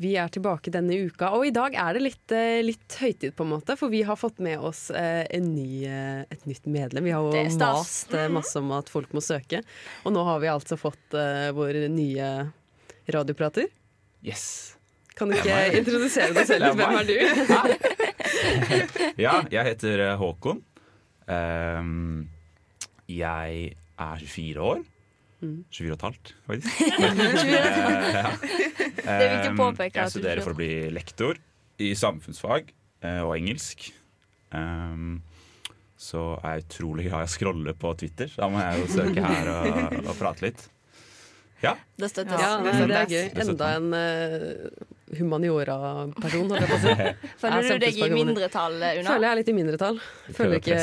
Vi er tilbake denne uka, og i dag er det litt, eh, litt høytid, på en måte. For vi har fått med oss eh, en ny, eh, et nytt medlem. Vi har jo er mast masse om at folk må søke. Og nå har vi altså fått vår nye radioprater. Yes. Kan du ikke er introdusere deg selv? Hvem er du? Ja, jeg heter Håkon. Ehm, jeg er 24 år. Mm. 24 og et halvt, faktisk. Eh, ja. Det vil ikke påpeke Jeg studerer for å bli lektor i samfunnsfag eh, og engelsk. Um, så er jeg utrolig glad jeg scroller på Twitter. Så da må jeg jo søke her og, og prate litt. Ja. Det støttes. Ja, det det, er gøy. Enda en uh, humaniora-person, holdt jeg på å si. Føler du deg i mindretall, Una? Føler jeg er litt i mindretall. Føler ikke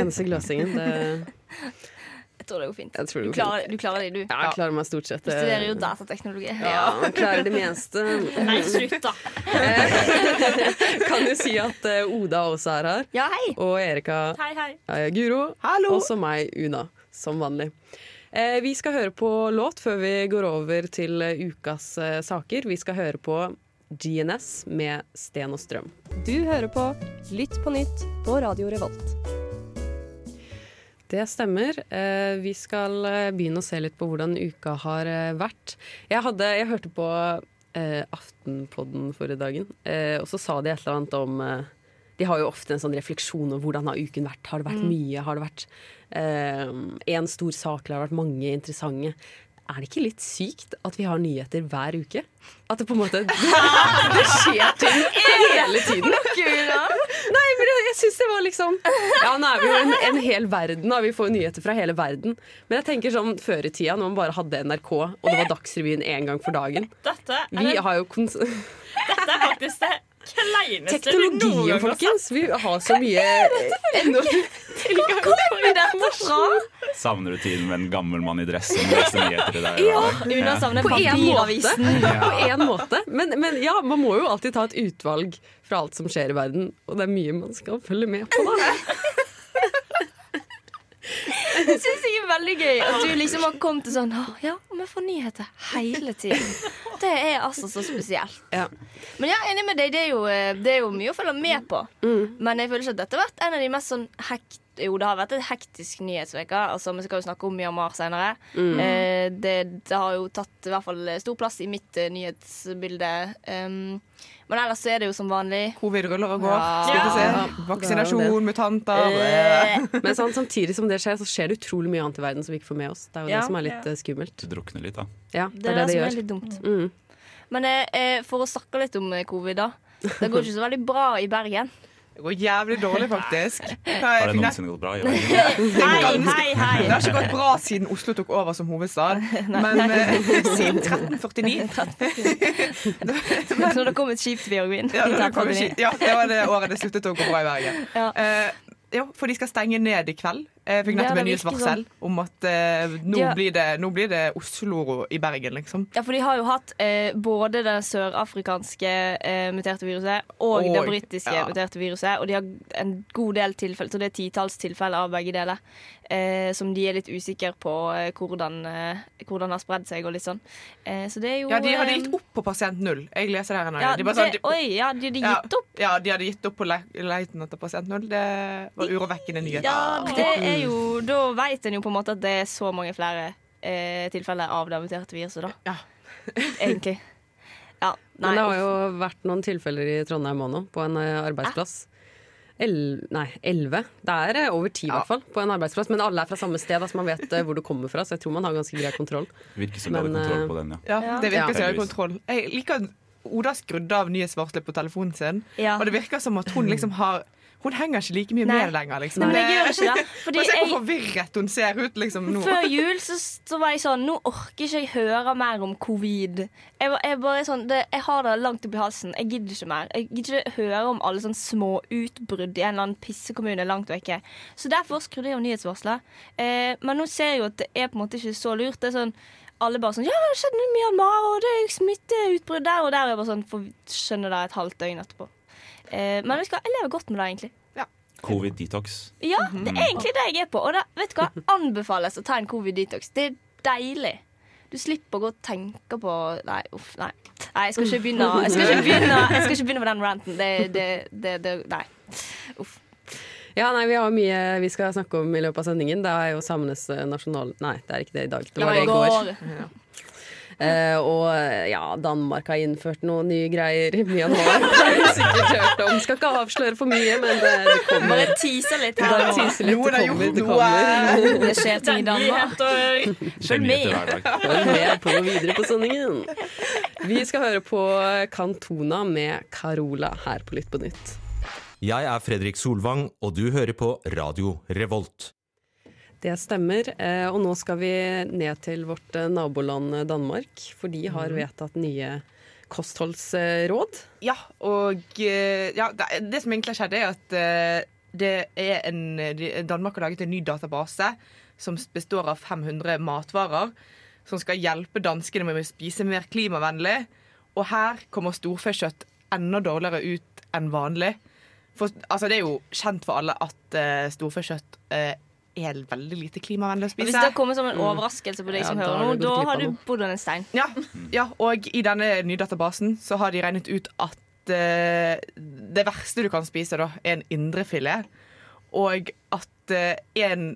eneste gløsingen. Det, Jeg tror det går fint. Det Du klarer, klarer, du klarer det, du. ja, jeg klarer meg stort sett. Du studerer jo datateknologi. Ja, jeg klarer det meste. Nei, slutt, da. Kan jo si at eh, Oda også er her. Ja, hei. Og Erika Hei, hei. eh, Guro. Hallo! Også meg, Una, som vanlig. Eh, vi skal høre på låt før vi går over til eh, ukas eh, saker. Vi skal høre på GNS med Sten og Strøm. Du hører på Lytt på nytt på Radio Revolt. Det stemmer. Eh, vi skal eh, begynne å se litt på hvordan uka har eh, vært. Jeg, hadde, jeg hørte på Aftenpodden forrige dagen, og så sa de et eller annet om De har jo ofte en sånn refleksjon om hvordan har uken vært. Har det vært mye? Har det vært én stor sak? Eller har det vært mange interessante? Er det ikke litt sykt at vi har nyheter hver uke? At det på en måte Det skjer ting hele tiden. Synes det var liksom Ja, nå er vi jo en, en hel verden, og Vi får nyheter fra hele verden. Men jeg tenker sånn før i tida, når man bare hadde NRK, og det var Dagsrevyen én gang for dagen. Dette er, Vi har jo kons dette er faktisk det kleineste Teknologien, folkens! Vi har så mye enorm kommer på informasjon. Savner du tiden med en gammel mann i dress som leser nyheter til deg? Ja. Una savner På én papiravisen. På en måte. Men, men ja, man må jo alltid ta et utvalg fra alt som skjer i verden, og det er mye man skal følge med på, da. Det syns jeg er veldig gøy at du liksom har kommet til sånn Ja, vi får nyheter hele tiden. Det er altså så spesielt. Ja. Men jeg er enig med deg, det er jo, eh, det er jo mye å følge med på. Men jeg føler ikke at dette har vært en av de mest sånn hekt... Jo, det har vært et hektisk nyhetsuke. Altså, vi skal jo snakke om Myanmar senere. Eh, det, det har jo tatt i hvert fall stor plass i mitt eh, nyhetsbilde. Um, men ellers er det jo som vanlig. Covid ruller og går. Ja. Ja. Det Vaksinasjon, mutanter Eh, Men sånn, samtidig som det skjer, så skjer det utrolig mye annet i verden som vi ikke får med oss. Det er jo Ja. det som er litt eh, skummelt. Det drukner litt, da. Ja, det er det, det som gjør. er litt dumt. Mm. Men eh, eh, for å snakke litt om eh, covid, da. Det går ikke så veldig bra i Bergen. Det går jævlig dårlig, faktisk. Hva Har det noensinne gått bra? i? Hei, hei, hei. Det har ikke gått bra siden Oslo tok over som hovedstad, men eh, siden 1349. Når det kom et skip til Bjørgvin. Ja, det, 1349. ja, det var det året det sluttet å gå bra i Bergen. Ja. Eh, ja, for de skal stenge ned i kveld. Jeg fikk Ja, nettopp det en nyhetsvarsel sånn. om at eh, nå, har, blir det, nå blir det Oslo i Bergen, liksom. Ja, for de har jo hatt eh, både det sørafrikanske eh, muterte viruset og, det Og- britiske ja. muterte viruset. Og de har en god del tilfeller, så det er titalls tilfeller av begge deler. Eh, som de er litt usikre på eh, hvordan, eh, hvordan har spredd seg og litt sånn. Eh, så det er jo Ja, de hadde eh, gitt opp på pasient null. Jeg leser det her nå. Ja, de sånn, det, de, oi, ja, de hadde gitt opp. Ja, de hadde gitt opp på leiten etter pasient null. Det var urovekkende nyhet. Ja, det er jo Da veit en jo på en måte at det er så mange flere eh, tilfeller av det muterte viruset, da. Ja. Egentlig. Ja, nei, Men det har jo vært noen tilfeller i Trondheim òg nå, på en eh, arbeidsplass. El nei, elleve. Det er eh, over ti, i Ja. hvert fall, på en arbeidsplass. Men alle er fra samme sted, så altså man vet eh, hvor du kommer fra. Så jeg tror man har ganske grei kontroll. Virker som Men, kontroll på den, ja. Ja, det virker som ja. kontroll. Jeg liker at Oda skrudde av nyhetsvarselet på telefonen sin. Ja. Og det virker som at hun liksom har Hun henger ikke like mye Nei. med lenger. Liksom. Nei, men jeg gjør ikke det. Fordi se hvor forvirret hun ser ut liksom, nå. Før jul så, så var jeg sånn Nå orker ikke jeg høre mer om covid. Jeg, jeg, bare sånn, det, jeg har det langt oppi halsen. Jeg gidder ikke mer. Jeg gidder ikke høre om alle sånne små utbrudd i en eller annen pissekommune langt vekke. Så derfor skrudde jeg av nyhetsvarselet. Eh, men nå ser jeg jo at det er på en måte ikke så lurt. Det er sånn alle bare sånn Ja, det skjedde i Myanmar, og det er smitteutbrudd der og der. Og jeg bare sånn får skjønne det et halvt døgn etterpå. Eh, men vi skal leve godt med det, egentlig. Covid-detox. Ja, det er egentlig det jeg er på. Og det, vet du hva? anbefales å ta en covid-detox. Det er deilig. Du slipper å gå og tenke på Nei, uff, nei. Nei, jeg skal ikke begynne, jeg skal ikke begynne, jeg skal ikke begynne på den ranten. Det, det, det, det Nei. Uff. Ja, nei, Vi har mye vi skal snakke om i løpet av sendingen. Det er jo samenes eh, nasjonal... Nei, det er ikke det i dag. Det var det i går. Eh, og ja, Danmark har innført noen nye greier. Myanmar har du sikkert hørt om. Skal ikke avsløre for mye, men det, det kommer. Bare tise litt her Bare teaser litt. Det kommer, det kommer. Det skjer ting i Danmark. Følg med. Følg med på videre på sendingen. Vi skal høre på Kantona med Carola her på Lytt på nytt. Jeg er Fredrik Solvang, og du hører på Radio Revolt. Det stemmer. eh, Og nå skal vi ned til vårt eh, naboland eh, Danmark, for de har vedtatt nye kostholdsråd. Ja, og ja, det, som egentlig har skjedd, er at det er en, Danmark har laget en ny database som består av 500 matvarer, som skal hjelpe danskene med å spise mer klimavennlig. Og her kommer storfekjøtt enda dårligere ut enn vanlig. For altså, det er jo kjent for alle at uh, storfekjøtt eh, er veldig lite klimavennlig å spise. Hvis det kommer som en overraskelse på deg Ja, som hører noe, nå, da har du bodd under en stein. Ja, ja, og i denne nye databasen så har de regnet ut at uh, det verste du kan spise, da, er en indrefilet. Og at uh, en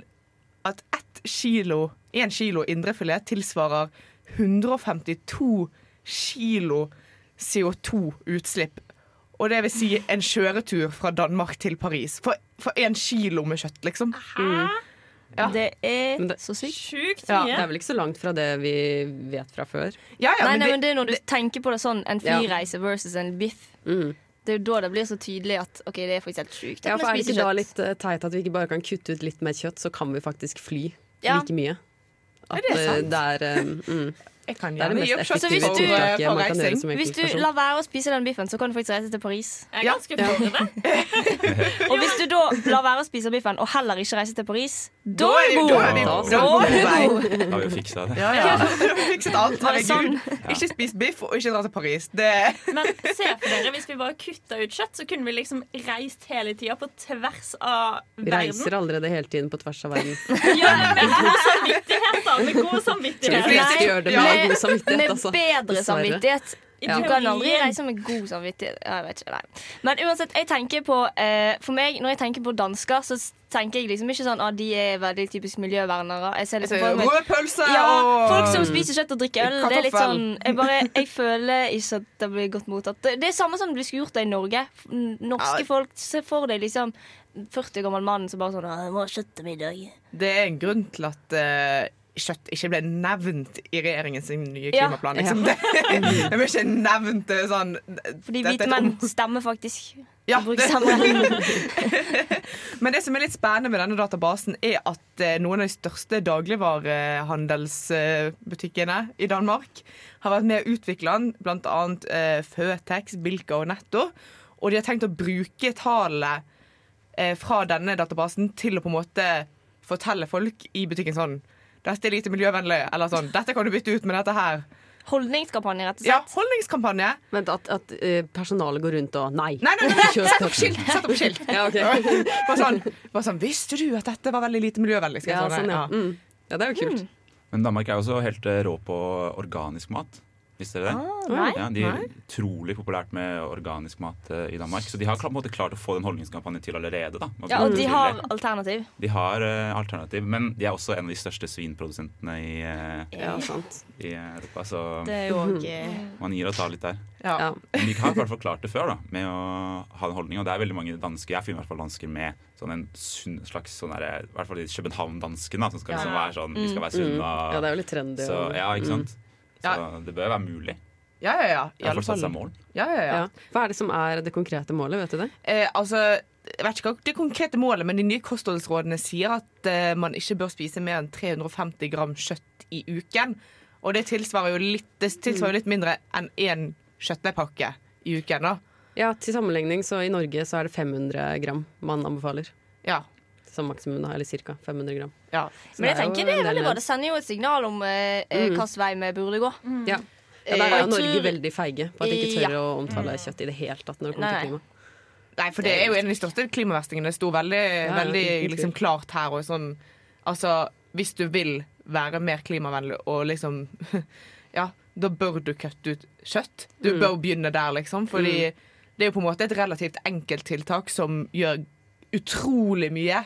At ett kilo, én kilo indrefilet tilsvarer 152 kilo CO2-utslipp. Og det vil si en kjøretur fra Danmark til Paris. For, for en kilo med kjøtt, liksom. Ja. Det er det- så sykt. Sjukt Ja, det er vel ikke så langt fra det vi vet fra før. Ja, ja, Nei, men nei, det- men det er når du tenker på det sånn, en Ja. flyreise versus en biff. Mm. Det er jo da det blir så tydelig at ok, det er faktisk helt sjukt. Ja, for Er det ikke da litt uh, teit at vi ikke bare kan kutte ut litt mer kjøtt, så kan vi faktisk fly Ja. like mye? At det eh, sant? det er um, mm, jeg kan Det er det mest effektive hvis for, du- eh, tiltaket man kan gjøre som Hvis du lar være å spise den biffen, så kan du faktisk reise til Paris. Jeg er Ja. ganske for det. Og hvis du da lar være å spise biffen og heller ikke reise til Paris, da er du vi- god! da er du god. Har vi fiksa det. Ja, ja. Fikset alt. Herregud. Ikke spis biff og ikke dra til Paris. Det Men se for dere, hvis vi bare kutta ut kjøtt, så kunne vi liksom reist hele tida på tvers av verden. Vi reiser allerede hele tiden på tvers av verden. Ja, med god samvittighet, da. Med god samvittighet. Nei, ja. Med god samvittighet, Med altså. bedre samvittighet. Ja. Du kan aldri reise med god samvittighet. Jeg vet ikke, nei. Men uansett, jeg tenker på eh, For meg, når jeg tenker på dansker, så tenker jeg liksom ikke sånn at de er veldig typisk miljøvernere. Jeg ser liksom for meg Rød pølse ja, folk som spiser kjøtt og drikker øl. Det er litt sånn Jeg, bare, jeg føler ikke at det blir godt mottatt. Det det er samme som det skulle gjort det i Norge. Norske Ja. folk Se for deg liksom 40 gammel mann som bare sånn «Å, 'Jeg må ha kjøtt til middag'. Det er en grunn til at eh, kjøtt ikke ble nevnt i regjeringens nye Ja. klimaplan. Liksom. Det, det ble ikke nevnt eh, sånn Fordi hvite menn stemmer faktisk. Ja, det- Men det som er litt spennende med denne databasen, er at eh, noen av de største dagligvarehandelsbutikkene i Danmark har vært med å utvikle den, bl.a. Eh, Føtex, Bilka og Netto. Og de har tenkt å bruke tallene eh, fra denne databasen til å på en måte fortelle folk i butikken sånn Dette er lite miljøvennlig, eller sånn Dette kan du bytte ut med dette her. Holdningskampanje, rett og slett. Ja, holdningskampanje. Vent, at, at eh, personalet går rundt og Nei! Nei, nei, nei, sett opp skilt! Sett opp skilt. Ja, ok. Bare sånn, bare sånn Visste du at dette var veldig lite miljøvennlig? Skal jeg Ja, sånn, ja. ja. Mm. ja, det er jo kult. Men Danmark er også helt eh, rå på organisk mat. Visste dere det? Ah, nei. Ja, de er Nei. utrolig populært med organisk mat uh, i Danmark. Så de har på en måte klart å få den holdningskampanjen til allerede. Da. Ja, og de har alternativ. de har uh, alternativ, men de er også en av de største svinprodusentene i, uh, Ja, i Europa. Så Det er jo også, eh, man gir og tar litt der. Ja. Ja. Men de har i hvert fall klart det før, da, med å ha den holdninga. Og det er veldig mange dansker, jeg finner i hvert fall dansker med sånn en sunn slags sånn der, I hvert fall de København-danskene, som skal liksom være sånn Vi skal være sunne. Mm. Ja, det er jo litt trendy. Så, ja, ikke sant? Så Ja. det bør være mulig. Ja, ja, ja. I alle fall mål. Ja, ja, ja. Ja. Hva er det som er det konkrete målet, vet du det? Eh, altså, jeg vet ikke hva det konkrete målet, men de nye kostholdsrådene sier at eh, man ikke bør spise mer enn 350 gram kjøtt i uken. Og det tilsvarer jo litt, det tilsvarer jo litt mindre enn én kjøttdeigpakke i uken. da. Ja, til sammenligning så i Norge så er det 500 gram man anbefaler. Ja. Som maksimum, da, eller ca. 500 gram. ja. Men jeg det er tenker det er veldig bra. Det sender jo et signal om eh, eh, Mm. hvilken vei vi burde gå. Ja. Ja, der er jo Norge tror- veldig feige på at de ikke tør Ja. å omtale kjøtt i det hele tatt når det kommer Nei, til klima. Nei, for det er jo en av de største klimaverstingene. Det sto veldig, ja, veldig liksom, klart her. Og sånn, altså, hvis du vil være mer klimavennlig og liksom Ja, da bør du kutte ut kjøtt. Du Mm. bør begynne der, liksom. Fordi det er jo på en måte et relativt enkelt tiltak som gjør utrolig mye.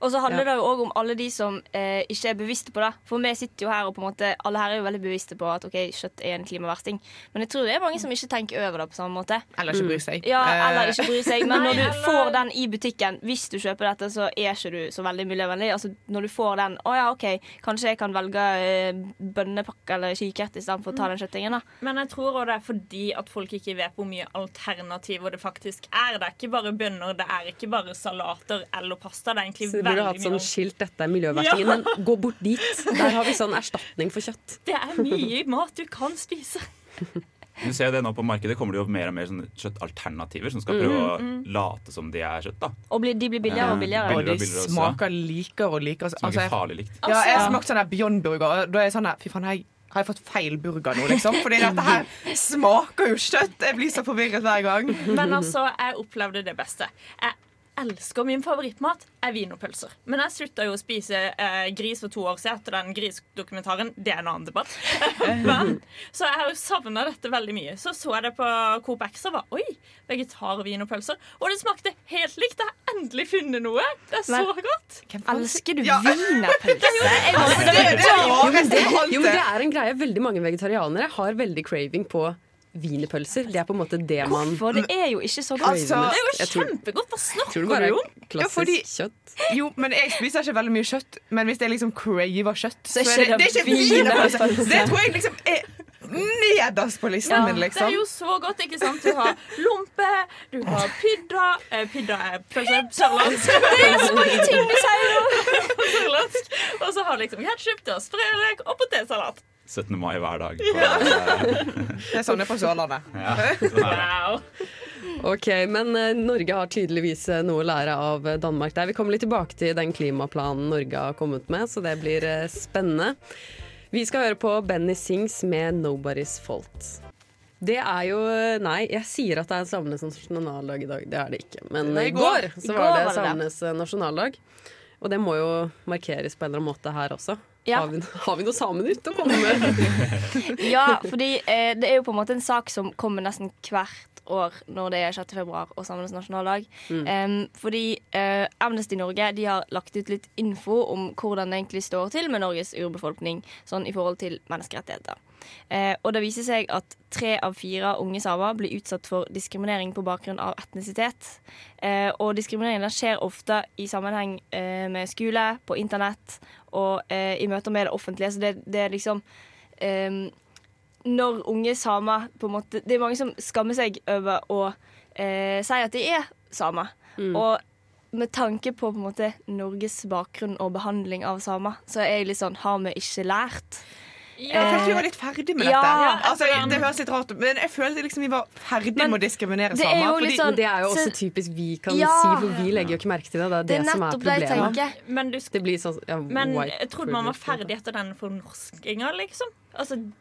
Og så handler Ja. det jo òg om alle de som eh, ikke er bevisste på det. For vi sitter jo her og på en måte alle her er jo veldig bevisste på at ok, kjøtt er en klimaversting. Men jeg tror det er mange som ikke tenker over det på samme måte. Eller ikke bryr seg. Ja, Eh, eller ikke bryr seg. Men når du får den i butikken, hvis du kjøper dette, så er ikke du så veldig miljøvennlig. Altså, når du får den Å ja, OK, kanskje jeg kan velge eh, bønnepakke eller kikert istedenfor å ta den kjøttingen, da. Men jeg tror også det er fordi at folk ikke vet hvor mye alternativer det faktisk er. Det er ikke bare bønner, det er ikke bare salater eller pasta. Det er egentlig burde hatt sånn skilt 'dette er miljøverstingen', Ja. men gå bort dit. Der har vi sånn erstatning for kjøtt. Det er mye mat du kan spise. Du ser det nå på markedet kommer det jo mer og mer kjøttalternativer som skal prøve å late som de er kjøtt. da Og bli, de blir billigere og billigere. Og Billigere de billigere smaker likere og likere. Altså, Smaker jeg- farlig likt. Ja, jeg har smakt sånn her Beyond Burger, og da er jeg sånn Fy faen, har jeg, har jeg fått feil burger nå, liksom? Fordi dette her smaker jo kjøtt. Jeg blir så forvirret hver gang. Men altså, jeg opplevde det beste. Jeg elsker min favorittmat er wienerpølser. Men jeg slutta jo å spise eh, gris for to år siden etter den grisdokumentaren. Det er en annen debatt. Men, så jeg har jo savna dette veldig mye. Så så jeg det på Coop X og var oi, vegetar-wienerpølser. Og det smakte helt likt. Jeg har endelig funnet noe. Det er så Men- godt. Elsker du Ja. wienerpølse? Jeg Altså, det, det er Jo, det, rareste av alt. jo, men det er en greie. Veldig mange vegetarianere har veldig craving på wienerpølser. Det er på en måte det man Hvorfor? det er jo ikke så godt. Altså, Det er jo kjempegodt. Hva tror snakker det bare du er Klassisk Ja, fordi- kjøtt. Jo, men jeg spiser ikke veldig mye kjøtt. Men hvis jeg liksom craver kjøtt, så, er er det, det er det ikke wienerpølse. Det tror jeg liksom er nederst på listen Ja, min, Det er liksom. jo så godt, ikke sant? Du har lompe, du har pidda eh, Pidda er pølse sørlandsk. Det er så mange ting du sier sørlandsk. Og så har du liksom ketsjup, du har sprelek og potetsalat. 17. mai hver dag. Eh, Det er sånn det er på Sørlandet. Wow. Ok, Men eh, Norge har tydeligvis eh, noe å lære av Danmark der. Vi kommer litt tilbake til den klimaplanen Norge har kommet med, så det blir spennende. Vi skal høre på Benny Sings med 'Nobody's Fault'. Det er jo Nei, jeg sier at det er samenes nasjonaldag i dag. Det er det ikke. Men i går så var det samenes nasjonaldag. Og det må jo markeres på en eller annen måte her også. Ja. Har, vi, har vi noe Samenytt å komme med? Ja, fordi eh, det er jo på en måte en sak som kommer nesten hvert år når det er 6. februar og samenes nasjonaldag. Em, fordi eh, Amnesty Norge de har lagt ut litt info om hvordan det egentlig står til med Norges urbefolkning sånn i forhold til menneskerettigheter. Eh, og det viser seg at tre av fire unge samer blir utsatt for diskriminering på bakgrunn av etnisitet. Eh, og diskrimineringen skjer ofte i sammenheng eh, med skole, på internett og eh, i møter med det offentlige. Så det, det er liksom eh, Når unge samer på en måte Det er mange som skammer seg over å eh, si at de er samer. Og med tanke på på en måte Norges bakgrunn og behandling av samer, så er jeg litt sånn Har vi ikke lært? Jeg følte vi var litt ferdig med Ja, dette. Altså, det høres litt rart ut, men jeg følte liksom vi var ferdig Men med å diskriminere det er samer. jo fordi- sånn- det er jo også typisk vi kan Ja. si, for vi legger jo ikke merke til det. Det er det, Det som er nettopp det. Men, du, Det blir sånn ja, men white jeg trodde man var ferdig etter den fornorskinga, liksom. Altså,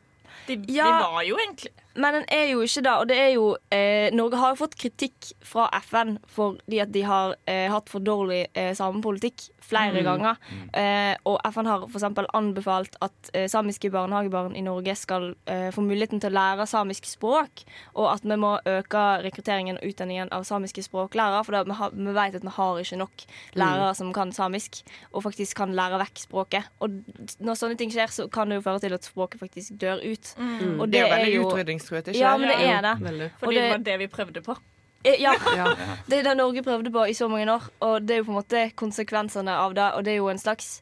de, de var jo egentlig Men den er jo ikke det. Og det er jo eh, Norge har jo fått kritikk fra FN fordi at de har eh, hatt for dårlig eh, samepolitikk flere ganger. Eh, og FN har f.eks. anbefalt at eh, samiske barnehagebarn i Norge skal eh, få muligheten til å lære samisk språk, og at vi må øke rekrutteringen og utdanningen av samiske språklærere. For da, vi, har, vi vet at vi har ikke nok lærere som kan samisk, og faktisk kan lære vekk språket. Og når sånne ting skjer, så kan det jo føre til at språket faktisk dør ut. Og Det er jo veldig utrydningstruet, ikke Ja, men det er det. Veldig. Fordi det, det- var det vi prøvde på. Eh, Ja, Ja. det er det Norge prøvde på i så mange år, og det er jo på en måte konsekvensene av det. Og det er jo en slags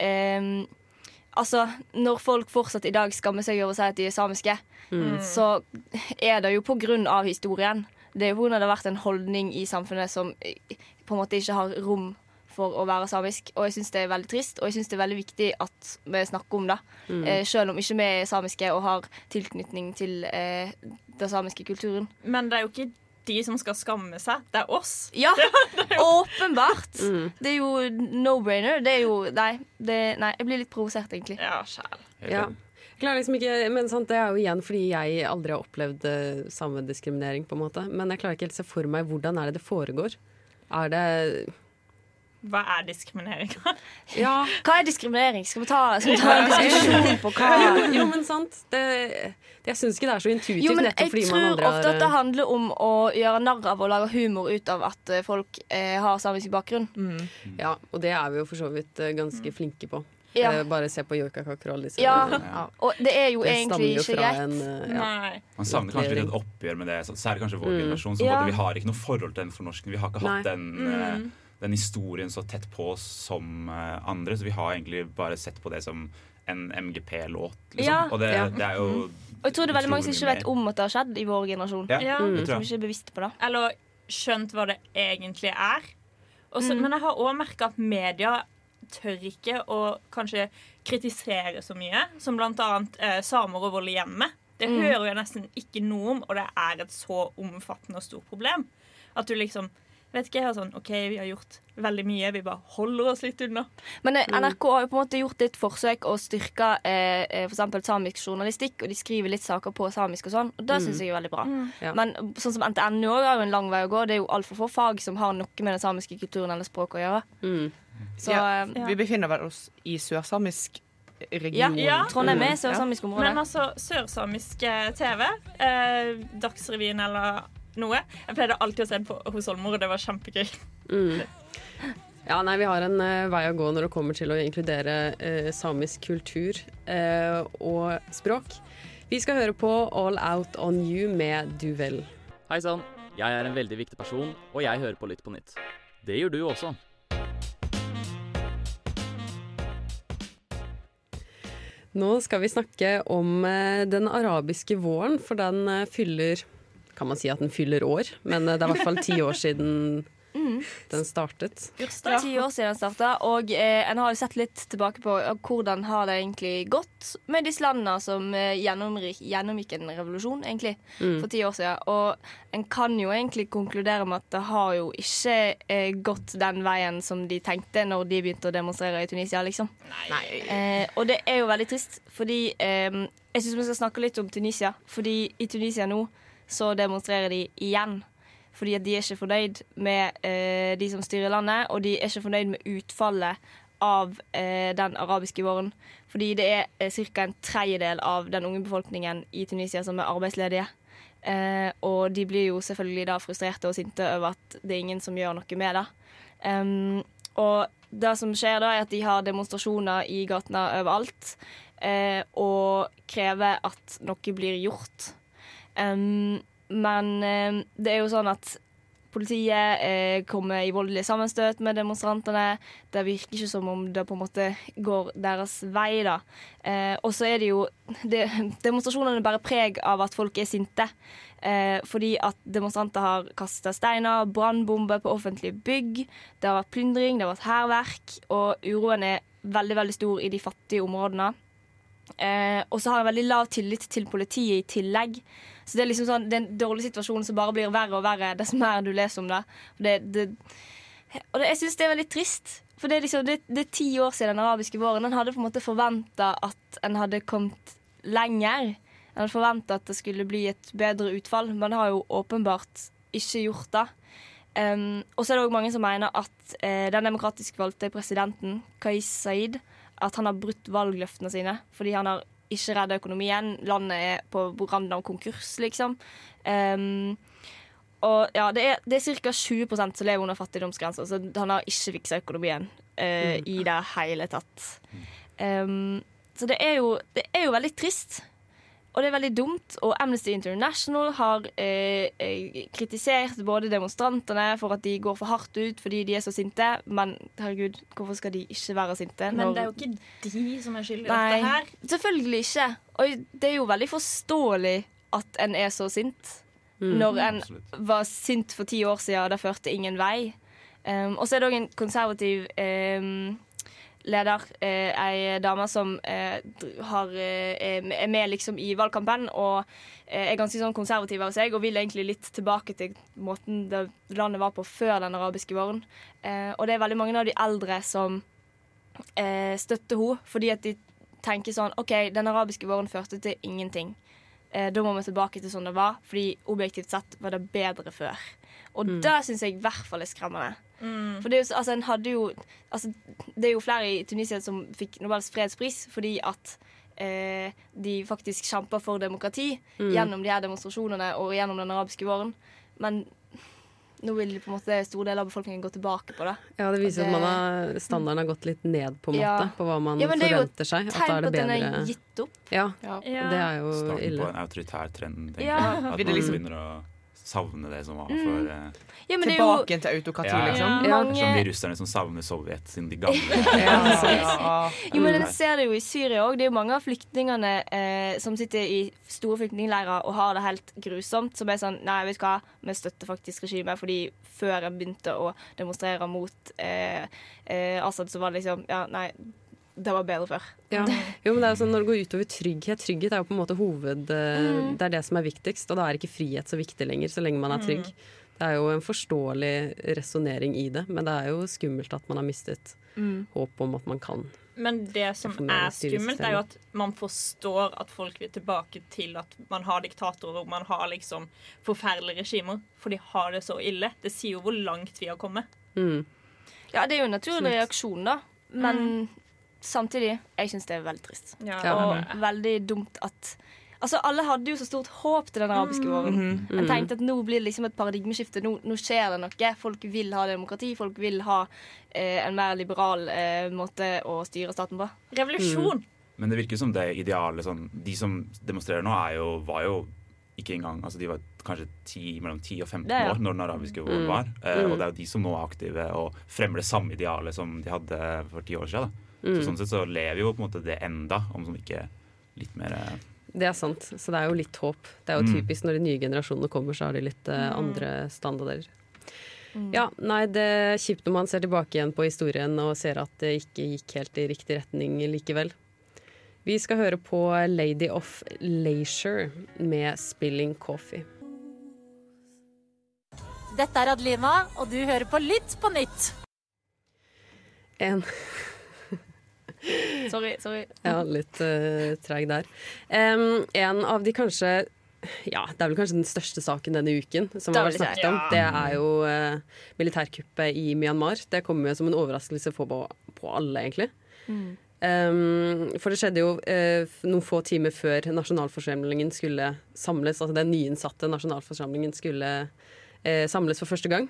um, Altså, når folk fortsatt i dag skammer seg over å si at de er samiske, så er det jo på grunn av historien. det er jo pga. det har vært en holdning i samfunnet som eh, på en måte ikke har rom for å være samisk. Og jeg syns det er veldig trist, og jeg syns det er veldig viktig at vi snakker om det. Mm. Eh, selv om ikke vi er samiske og har tilknytning til eh, den samiske kulturen. Men det er jo ikke de som skal skamme seg, det er oss. Ja, åpenbart! Det er jo no-brainer. Det er jo Nei, det, nei jeg blir litt provosert, egentlig. Ja, sjæl. Ja. Liksom ikke, men sant, Det er jo igjen fordi jeg aldri har opplevd eh, samme diskriminering. på en måte Men jeg klarer ikke helt se for meg hvordan er det det foregår. Er det Hva er diskriminering? Ja. Hva er diskriminering? Skal vi ta, skal vi ta en diskusjon på hva Jo, jo men sant. Det, jeg syns ikke det er så intuitivt, Jo, men jeg fordi tror ofte at det handler om å gjøre narr av og lage humor ut av at eh, folk eh, har samisk bakgrunn. Ja, og det er vi jo for så vidt eh, ganske flinke på. Ja. Eh, Bare se på joikakaker og alle disse. Ja, og det er jo Det egentlig jo ikke greit. en, ja. Man savner kanskje litt et oppgjør med det, så- særlig kanskje vår Mm. generasjon. Som Ja. Både, Vi har ikke noe forhold til den fornorskningen. Vi har ikke hatt Nei. den, Mm. Den historien så tett på oss som eh, andre, så vi har egentlig bare sett på det som en MGP-låt. Liksom. Ja. Og det, Ja. det er jo Og jeg tror det er veldig mange som ikke vet om at det har skjedd i vår generasjon. Ja, tror Som ikke er bevisst på det. Eller skjønt hva det egentlig er. Også, Mm. Men jeg har òg merka at media tør ikke å kanskje kritisere så mye, som blant annet eh, samer og vold i hjemmet. Det Mm. hører jeg nesten ikke noe om, og det er et så omfattende og stort problem. At du liksom Vet ikke, jeg har sånn OK, vi har gjort veldig mye, vi bare holder oss litt unna. Men eh, NRK har jo på en måte gjort litt forsøk å styrke eh, f.eks. for eksempel samisk journalistikk, og de skriver litt saker på samisk og sånn, og det syns jeg er veldig bra. Ja. Men sånn som NTNU òg har jo en lang vei å gå. Det er jo altfor få fag som har noe med den samiske kulturen eller språket å gjøre. Mm. Så Ja, eh, Vi befinner vel oss i sørsamisk ja, region. Ja. Trondheim er Ja. sørsamisk område. Men altså, sørsamisk eh, TV, eh, Dagsrevyen eller noe Jeg pleide alltid å se på, hos oldemor, og det var kjempegøy. Mm. Ja, nei, Vi har en uh, vei å gå når det kommer til å inkludere uh, samisk kultur uh, og språk. Vi skal høre på All Out On You med Duvel. Hei sann, jeg er en veldig viktig person, og jeg hører på Lytt på nytt. Det gjør du også. Nå skal vi snakke om den arabiske våren, for den fyller Kan man si at den fyller år, men eh, det er i hvert fall ti år siden den startet. Ti år siden den starta, og eh, en har jo sett litt tilbake på eh, hvordan har det egentlig gått med disse landene som eh, gjennomgikk, gjennomgikk en revolusjon egentlig Mm. for ti år siden. Og en kan jo egentlig konkludere med at det har jo ikke eh, gått den veien som de tenkte når de begynte å demonstrere i Tunisia, liksom. Eh, og det er jo veldig trist, fordi eh, jeg syns vi skal snakke litt om Tunisia. Fordi i Tunisia nå så demonstrerer de igjen. Fordi at de er ikke fornøyd med eh, de som styrer landet, og de er ikke fornøyd med utfallet av eh, den arabiske våren. Fordi det er eh, ca. en tredjedel av den unge befolkningen i Tunisia som er arbeidsledige. Eh, og de blir jo selvfølgelig da frustrerte og sinte over at det er ingen som gjør noe med det. Um, og det som skjer da, er at de har demonstrasjoner i gatene overalt. Eh, og krever at noe blir gjort. Um, men eh, det er jo sånn at politiet eh, kommer i voldelige sammenstøt med demonstrantene. Det virker ikke som om det på en måte går deres vei, da. Eh, og så er det jo det, Demonstrasjonene bærer preg av at folk er sinte. Eh, fordi at demonstranter har kasta steiner, brannbomber på offentlige bygg. Det har vært plyndring, det har vært hærverk, og uroen er veldig, veldig stor i de fattige områdene. Eh, og så har jeg veldig lav tillit til politiet i tillegg. Så det er liksom sånn, det er en dårlig situasjon som bare blir verre og verre dess mer du leser om det. Det, det, og det, jeg syns det er veldig trist. For det er, liksom, det, det er ti år siden den arabiske våren. En hadde på en måte forventa at en hadde kommet lenger. En hadde forventa at det skulle bli et bedre utfall, men det har jo åpenbart ikke gjort det. Um, og så er det òg mange som mener at eh, den demokratisk valgte presidenten, Kais Saeed, at han har brutt valgløftene sine fordi han har ikke redda økonomien. Landet er på randen av konkurs, liksom. Um, og ja, det er, det er ca. 20 som lever under fattigdomsgrensa, så han har ikke fiksa økonomien uh, i det hele tatt. Um, så det er, jo, det er jo veldig trist. Og det er veldig dumt. Og Amnesty International har eh, eh, kritisert både demonstrantene for at de går for hardt ut fordi de er så sinte. Men herregud, hvorfor skal de ikke være sinte? Men når- det er jo ikke de som er skyld i Nei, dette her. selvfølgelig ikke. Og det er jo veldig forståelig at en er så sint. Mm. Når en Absolutt. var sint for ti år siden, det førte ingen vei. Um, og så er det òg en konservativ um, leder, eh, ei dame som eh, har, eh, er med liksom i valgkampen og eh, er ganske sånn konservativ av seg og vil egentlig litt tilbake til måten det landet var på før den arabiske våren. Eh, og det er veldig mange av de eldre som eh, støtter henne fordi at de tenker sånn OK, den arabiske våren førte til ingenting. Da må vi tilbake til sånn det var, fordi objektivt sett var det bedre før. Og Mm. det syns jeg i hvert fall er skremmende. Mm. For det er, jo, altså, en hadde jo, altså, det er jo flere i Tunisia som fikk Nobels fredspris fordi at eh, de faktisk kjempa for demokrati Mm. gjennom de her demonstrasjonene og gjennom den arabiske våren. Men nå vil på en måte store deler av befolkningen gå tilbake på det. Ja, det viser det, at man har, standarden har gått litt ned, på en Ja. måte, på hva man Ja, er jo forventer seg. At Tegn da på er det at den er gitt opp. Ja, Ja. det er jo Starten på ille. en autoritær trend. tenker Ja. jeg. At man liksom- begynner å savne det som var Mm. for eh, Ja, men jo Tilbake til autokrati, Ja, liksom. Ja. Som de mange russerne som savner Sovjet siden de gamle Ja. Jo, men En ser det jo i Syria òg. Det er jo mange av flyktningene eh, som sitter i store flyktningleirer og har det helt grusomt. Som er sånn Nei, vet du hva, vi støtter faktisk regimet. Fordi før en begynte å demonstrere mot eh, eh, Assad, så var det liksom Ja, nei, det var bedre før. Ja. Jo, men det er sånn, Når det går utover trygghet Trygghet er jo på en måte hoved... eh, Mm. Det er det som er viktigst, og da er ikke frihet så viktig lenger, så lenge man er trygg. Det er jo en forståelig resonnering i det, men det er jo skummelt at man har mistet håp om at man kan. Men det som er skummelt, er jo at man forstår at folk vil tilbake til at man har diktatorer og man har liksom forferdelige regimer. For de har det så ille. Det sier jo hvor langt vi har kommet. Mm. Ja, det er jo en naturlig reaksjon, da. Men samtidig, jeg syns det er veldig trist. Ja. Og veldig dumt at Altså, Alle hadde jo så stort håp til den arabiske våren. Mhm. En tenkte at nå blir det liksom et paradigmeskifte. Nå, nå skjer det noe. Folk vil ha demokrati. Folk vil ha eh, en mer liberal eh, måte å styre staten på. Revolusjon! Men det virker som det ideale sånn, De som demonstrerer nå, er jo, var jo ikke engang altså De var kanskje 10, mellom 10 og 15 Det, ja. år når den arabiske våren Mm. var. Eh, Mm. Og det er jo de som nå er aktive og fremmer det samme idealet som de hadde for ti år siden. Da. Mm. Så sånn sett så lever jo på en måte det enda, om som ikke litt mer eh, Det er sant, så det er jo litt håp. Det er jo Mm. typisk når de nye generasjonene kommer, så har de litt uh, andre standarder. Ja, nei, det er kjipt når man ser tilbake igjen på historien og ser at det ikke gikk helt i riktig retning likevel. Vi skal høre på Lady of Leisure med 'Spilling Coffee'. Dette er Adelina, og du hører på Lytt på nytt. En Sorry. sorry. Ja, litt uh, treig der. Um, en av de kanskje ja, det er vel kanskje den største saken denne uken som har vært snakket om. Det er jo uh, militærkuppet i Myanmar. Det kommer jo som en overraskelse på, på alle, egentlig. Mm. Um, for det skjedde jo uh, noen få timer før nasjonalforsamlingen skulle samles. Altså den nyinnsatte nasjonalforsamlingen skulle uh, samles for første gang.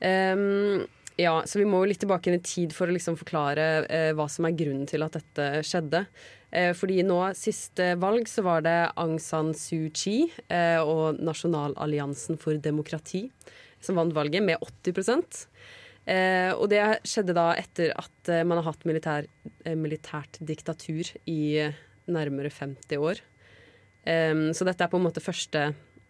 Um, ja, så vi må jo litt tilbake inn i tid for å liksom forklare eh, hva som er grunnen til at dette skjedde. Eh, fordi nå, siste valg, så var det Aung San Suu Kyi eh, og Nasjonalalliansen for demokrati som vant valget, med 80 eh, Og det skjedde da etter at eh, man har hatt militær, eh, militært diktatur i eh, nærmere 50 år. Så dette er på en måte første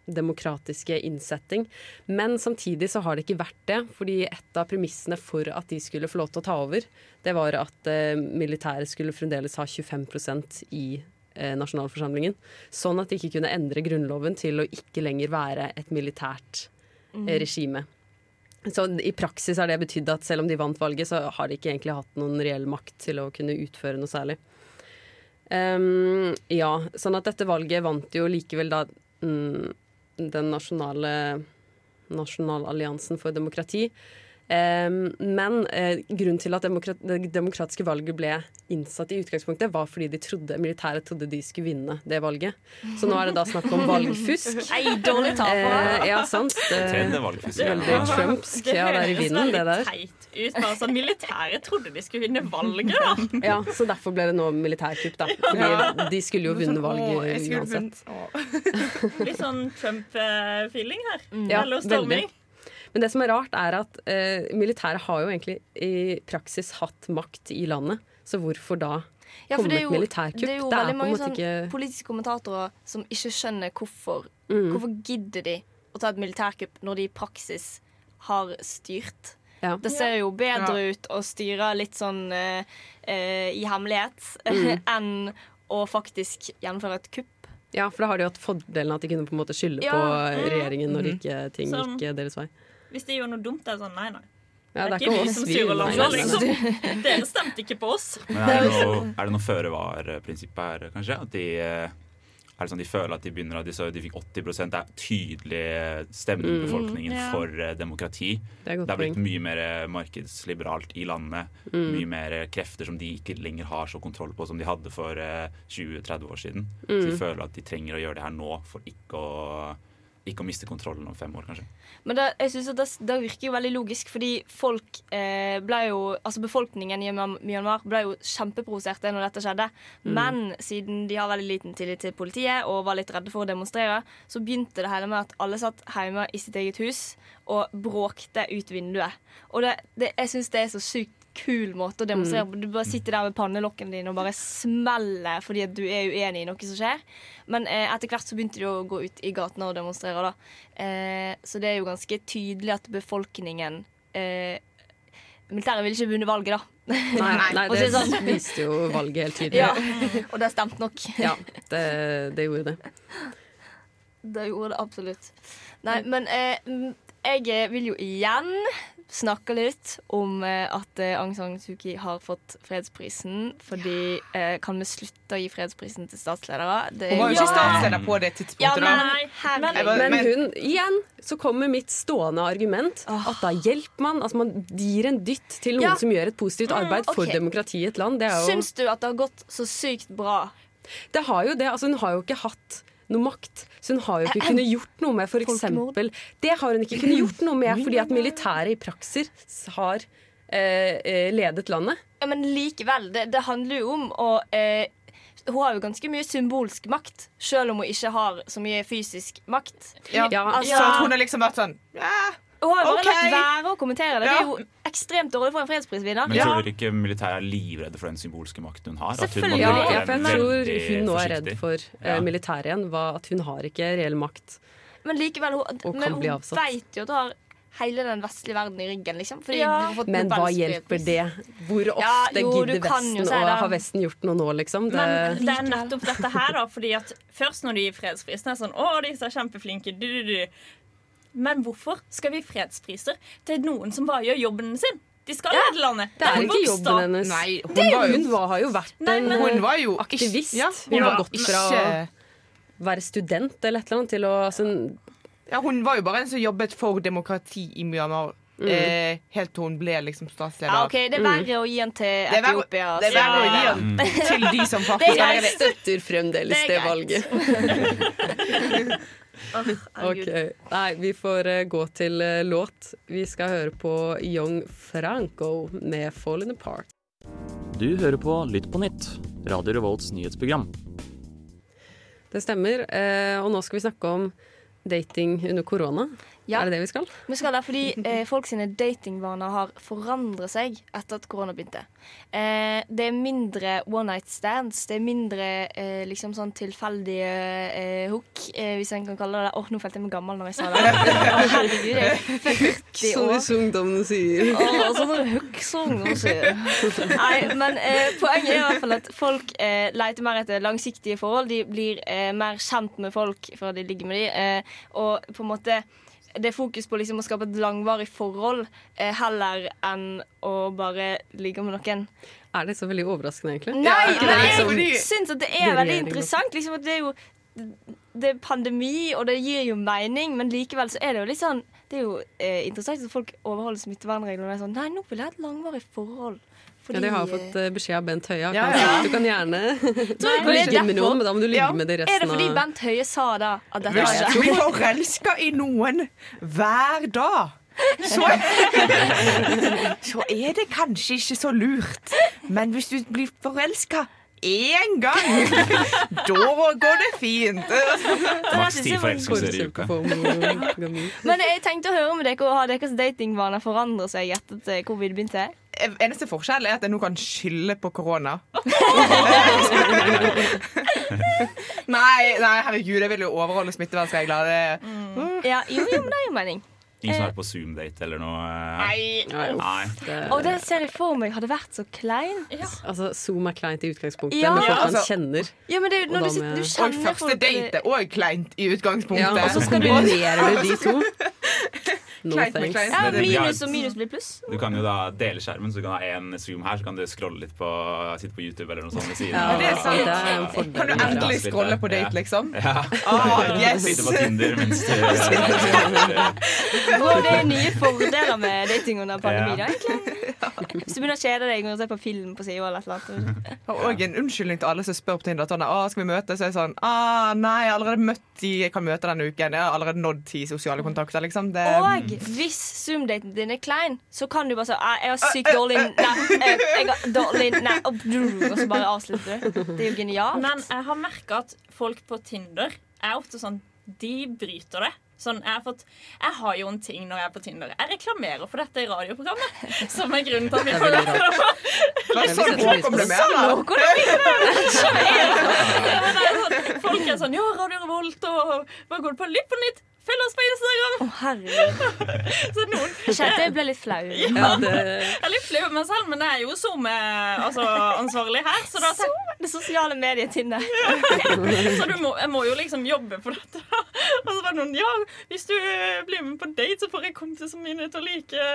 demokratiske innsetting. Men samtidig så har det ikke vært det. fordi et av premissene for at de skulle få lov til å ta over, det var at eh, militæret skulle fremdeles ha 25% i eh, nasjonalforsamlingen. Sånn at de ikke kunne endre grunnloven til å ikke lenger være et militært Mm. eh, regime. Så i praksis har det betydd at selv om de vant valget, så har de ikke egentlig hatt noen reell makt til å kunne utføre noe særlig. Um, ja, sånn at dette valget vant jo likevel da mm, den nasjonale Nasjonalalliansen for demokrati. Ehm, men eh, grunnen til at det demokratiske valget ble innsatt i utgangspunktet, var fordi de trodde, militæret trodde de skulle vinne det valget. Så nå er det da snakk om valgfusk. Nei, dårlig ta for Eh, ja, sant. Er. Veldig trumpsk. Ja, det er i vinden, det der. ut. Sånn, militæret trodde de skulle vinne valget, da. Ja, så derfor ble det nå militærkupp, da. Fordi Ja. de skulle jo vunnet valget uansett. Litt sånn Trump-feeling her. Ja, Eller veldig. Men det som er rart, er at eh, militæret har jo egentlig i praksis hatt makt i landet. Så hvorfor da Ja, komme med et militærkupp. det er jo Det er veldig mange sånn ikke politiske kommentatorer som ikke skjønner hvorfor. Mm. Hvorfor gidder de å ta et militærkupp når de i praksis har styrt? Ja. Det ser jo bedre Ja. ut å styre litt sånn eh, eh, i hemmelighet Mm. enn å faktisk gjennomføre et kupp. Ja, for da har de hatt fordelen at de kunne på en måte skylde Ja. på Mm. regjeringen når mm. ikke ting gikk deres vei. Hvis de gjør noe dumt, det er sånn nei, nei. Ja, det er ikke vi som styrer landet, liksom. Dere stemte ikke på oss. Men er det noe, er det noe føre-var-prinsipp her, kanskje? At de, eh, er det sånn de føler at de begynner at de, de fikk 80 Det er tydelig stemme i Mm. befolkningen Ja. for eh, demokrati. Det er et godt blitt mye mer markedsliberalt i landet. Mm. Mye mer krefter som de ikke lenger har så kontroll på som de hadde for eh, 20-30 år siden. Så Mm. de føler at de trenger å gjøre det her nå for ikke å, ikke å miste kontrollen om fem år, kanskje. Men det, jeg synes at det, det virker jo veldig logisk, fordi folk eh, ble jo Altså befolkningen i Myanmar ble jo kjempeprovoserte når dette skjedde. Mm. Men siden de har veldig liten tillit til politiet og var litt redde for å demonstrere, så begynte det hele med at alle satt hjemme i sitt eget hus og bråkte ut vinduet. Og det, det, jeg syns det er så sykt kul måte å demonstrere på. Du bare sitter der med pannelokken din og bare smeller fordi at du er uenig i noe som skjer. Men eh, etter hvert så begynte de å gå ut i gatene og demonstrere. da. Eh, så det er jo ganske tydelig at befolkningen eh, Militæret ville ikke vunnet valget, da. Nei, nei det sånn. viste jo valget helt tydelig. Ja, og det stemte nok. Ja, det, det gjorde det. Det gjorde det absolutt. Nei, men eh, mm, jeg vil jo igjen snakke litt om eh, at eh, Aung San Suu Kyi har fått fredsprisen. Fordi eh, kan vi slutte å gi fredsprisen til statsledere? Det Hun var jo ikke statsleder på det tidspunktet. Ja, da. men, men, Men hun, igjen, så kommer mitt stående argument at da hjelper man. Altså man gir en dytt til noen Ja. som gjør et positivt Mm, arbeid for ok. demokrati i et land. Det er jo Syns du at det har gått så sykt bra? Det har jo det. Altså, hun har jo ikke hatt noe makt. Så hun har jo ikke kunnet gjort noe med for eksempel Det har hun ikke kunnet gjort noe med fordi at militæret i praksis har eh, eh, ledet landet. Ja, men likevel, det, det handler jo om å eh, Hun har jo ganske mye symbolsk makt, selv om hun ikke har så mye fysisk makt. Ja. Altså- Så at hun har liksom vært sånn Hun har jo bare okay. latt være å kommentere det. Det Ja. er jo ekstremt dårlig for en fredsprisvinner. Men tror dere ikke militæret er livredde for den symbolske makten hun har? At hun må Selvfølgelig. Ja, ja, for jeg tror hun nå er redd for eh, Ja. militæret igjen. At hun har ikke reell makt. Men likevel, hun, men hun vet jo at hun har hele den vestlige verden i ryggen, liksom. Fordi Ja. har fått Men hva hjelper det? Hvor ofte Ja, jo, gidder Vesten si det. Har Vesten gjort noe nå, liksom? Det, Men det er nettopp dette her, da. Fordi at først når de gir fredsprisen, er sånn Å, disse er kjempeflinke. Du, du, du. Men hvorfor skal vi fredspriser til noen som bare gjør jobben sin? De skal Ja, lede landet. det er en ikke jobben hennes. Nei, hun det er var jo- hun var, har jo vært Nei, en men- Hun var jo aktivist. Ja, hun har gått fra å være student eller et eller annet til å altså, Ja, hun var jo bare en som jobbet for demokrati i Myanmar. Mm. Eh, helt til hun ble liksom statsleder. Ja, okay, Det er verre å gi den til Det er verre- Etiopia. det er verre å gi den til de som faktisk er er det. støtter fremdeles Det er det, greit. Ok, Nei, vi får eh, gå til eh, låt. Vi skal høre på Young Franco med 'Fallen Apart'. Du hører på Lytt på nytt, Radio Revolts nyhetsprogram. Det stemmer. eh, Og nå skal vi snakke om dating under korona. Ja. Er det det vi skal? Vi skal det, fordi eh, folk sine datingvaner har forandret seg etter at korona begynte. Eh, det er mindre one night stands. Det er mindre eh, liksom sånn tilfeldige eh, hook, eh, hvis en kan kalle det det. Åh, nå følte jeg meg gammel når jeg sa det. Oh, herregud, jeg er 40 Som år. disse ungdommene sier. Å, sånne sier. Nei, men eh, poenget er i hvert fall at folk eh, leter mer etter langsiktige forhold. De blir mer kjent med folk før de ligger med dem. Eh, og på en måte det er fokus på liksom å skape et langvarig forhold eh, heller enn å bare ligge med noen. Er det så veldig overraskende, egentlig? Nei, ja. nei liksom jeg syns at det er det veldig interessant. Liksom, at det er jo det er pandemi, og det gir jo mening, men likevel så er det jo litt sånn Det er jo eh, interessant at folk overholder smittevernreglene og er sånn Nei, nå vil jeg ha et langvarig forhold. Ja, de har fått eh, beskjed av Bent Høie. Ja, ja. Du kan gjerne er ligge med noen, men da må du ligge Ja. med det Er det fordi Bent Høie sa da at dette Hvis du er forelska i noen hver dag, så, så er det kanskje ikke så lurt. Men hvis du blir forelska én gang, da går det fint. Maks ti forelskelser i uka. Men jeg tenkte å høre med dere, Har deres datingvaner forandret seg etter at covid begynte? Eneste forskjell er at jeg nå kan skylde på korona. nei, nei, herregud, jeg vil jo overholde smittevernregler. Det- Ja, jo, jo, men det er jo mening. Ingen som har vært på Zoom-date eller noe? Nei. Nei. Og det ser jeg for meg hadde vært så kleint. Altså, Zoom er kleint i utgangspunktet, Ja. men folk man altså- kjenner. Ja, men det, er Og når du, sitter, du Og første folk, date er òg kleint i utgangspunktet. Ja, og så kombinerer du de to. No Kleint med thanks. kleint. ja, Men det- Minus og minus blir pluss. Du kan jo da dele skjermen, så du kan ha en Zoom her, så kan du scrolle litt på Sitte på YouTube eller noe sånt ved siden. Ja, av. det er sant. det er en fordel. Kan du endelig scrolle på date, liksom? Ja. Ah, yes. Sitte på Tinder mens du Og det er nye fordeler med dating under pandemi. Da, egentlig. Hvis du begynner å kjede deg og se på film på sida eller et eller annet. Og en unnskyldning til alle som spør på Tinder. Sånn, ah, skal vi møtes? Så er jeg sånn ah, Nei, jeg har allerede møtt de jeg kan møte denne uken. Jeg har allerede nådd ti sosiale kontakter. Liksom. Det, Og hvis Zoom-daten din er klein, så kan du bare si ah, 'Jeg har sykt dårlig Nei, eh, jeg har dårlig Nei, og så bare avslutter du. Det er jo genialt. Men jeg har merka at folk på Tinder er ofte sånn De bryter det. Sånn, jeg, har fått, jeg har jo en ting når jeg er på Tinder. Jeg reklamerer for dette i radioprogrammet. Som er grunnen til at vi får sånn ble det. men det er sånn, Folk er sånn Ja, Radio Revolt og hva går det på? Litt på nytt! Følg oss på Instagram! Å, herregud. Så noen Kjente jeg ble litt flau. Ja, det, Jeg er litt flau over meg selv, men det er jo SoMe-ansvarlig her. Så, da, så, Det sosiale mediet Ja. så du må, jeg må jo liksom jobbe for dette. Og så var det noen Ja, hvis du eh, blir med på date, så får jeg kompisene mine til å like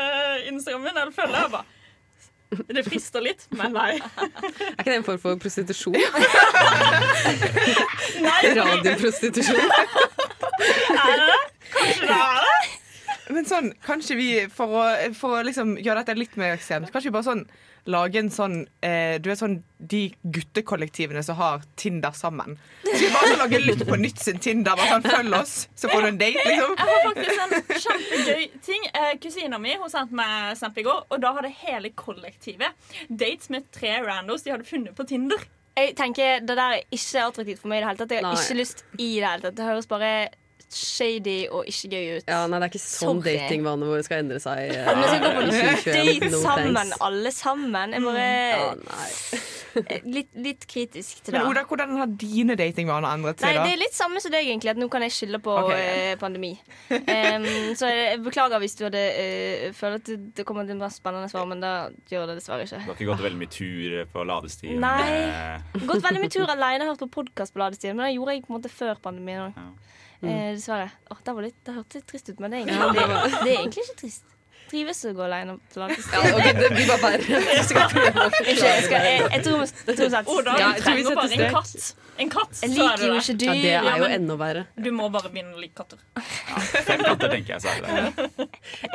Instagram min. Eller følge. Jeg bare Det frister litt, men nei. er ikke det en form for prostitusjon? Radioprostitusjon? Er det det? Kanskje det er det? Men sånn, kanskje vi, for å, for å liksom gjøre dette litt mer ekstremt, kanskje vi bare sånn lage en sånn eh, Du vet sånn de guttekollektivene som har Tinder sammen. Så vi bare sånn lage Lytt på nytt sin Tinder. Bare sånn, Følg oss, så får du en date, liksom. Jeg har faktisk en kjempegøy ting. Eh, Kusina mi hun sendte meg snap i går, og da hadde hele kollektivet dates med tre randos de hadde funnet på Tinder. Jeg tenker Det der er ikke attraktivt for meg i det hele tatt. Jeg har Nei. ikke lyst i det hele tatt. Det høres bare shady og ikke gøy ut. Ja, nei, det er ikke sånn datingvane datingvanene våre skal endre seg. eh, At vi skal gå på i 2021. date No sammen, thanks. alle sammen. Jeg bare Ja, litt, litt kritisk til det. Men Oda, hvordan har dine datingvaner endret Nei, seg? Det er litt samme som deg, egentlig. At nå kan jeg skylde på okay. eh, pandemi. Um, så jeg beklager hvis du hadde uh, følt at det, det kommer til å spennende svar, men det gjør det dessverre ikke. Du har ikke gått veldig mye tur på ladestien? Nei. eh, Gått veldig mye tur alene, hørt på podkast på ladestien, men det gjorde jeg på en måte før pandemien òg. Ja. Eh, dessverre. Åh, det, var litt, det hørtes litt trist ut, men det er, egentlig, det det er egentlig ikke trist. Trives å gå alene på Ja, okay, det blir bare verre. Jeg skal prøve å Ikke, jeg, jeg, jeg tror vi setter sett. Oda, Ja, trenger bare en katt. En katt, Jeg så er liker du jo der. ikke Ja, dyr. det er jo enda verre. Du må bare begynne å like katter. Fem katter, tenker jeg. Så er det det.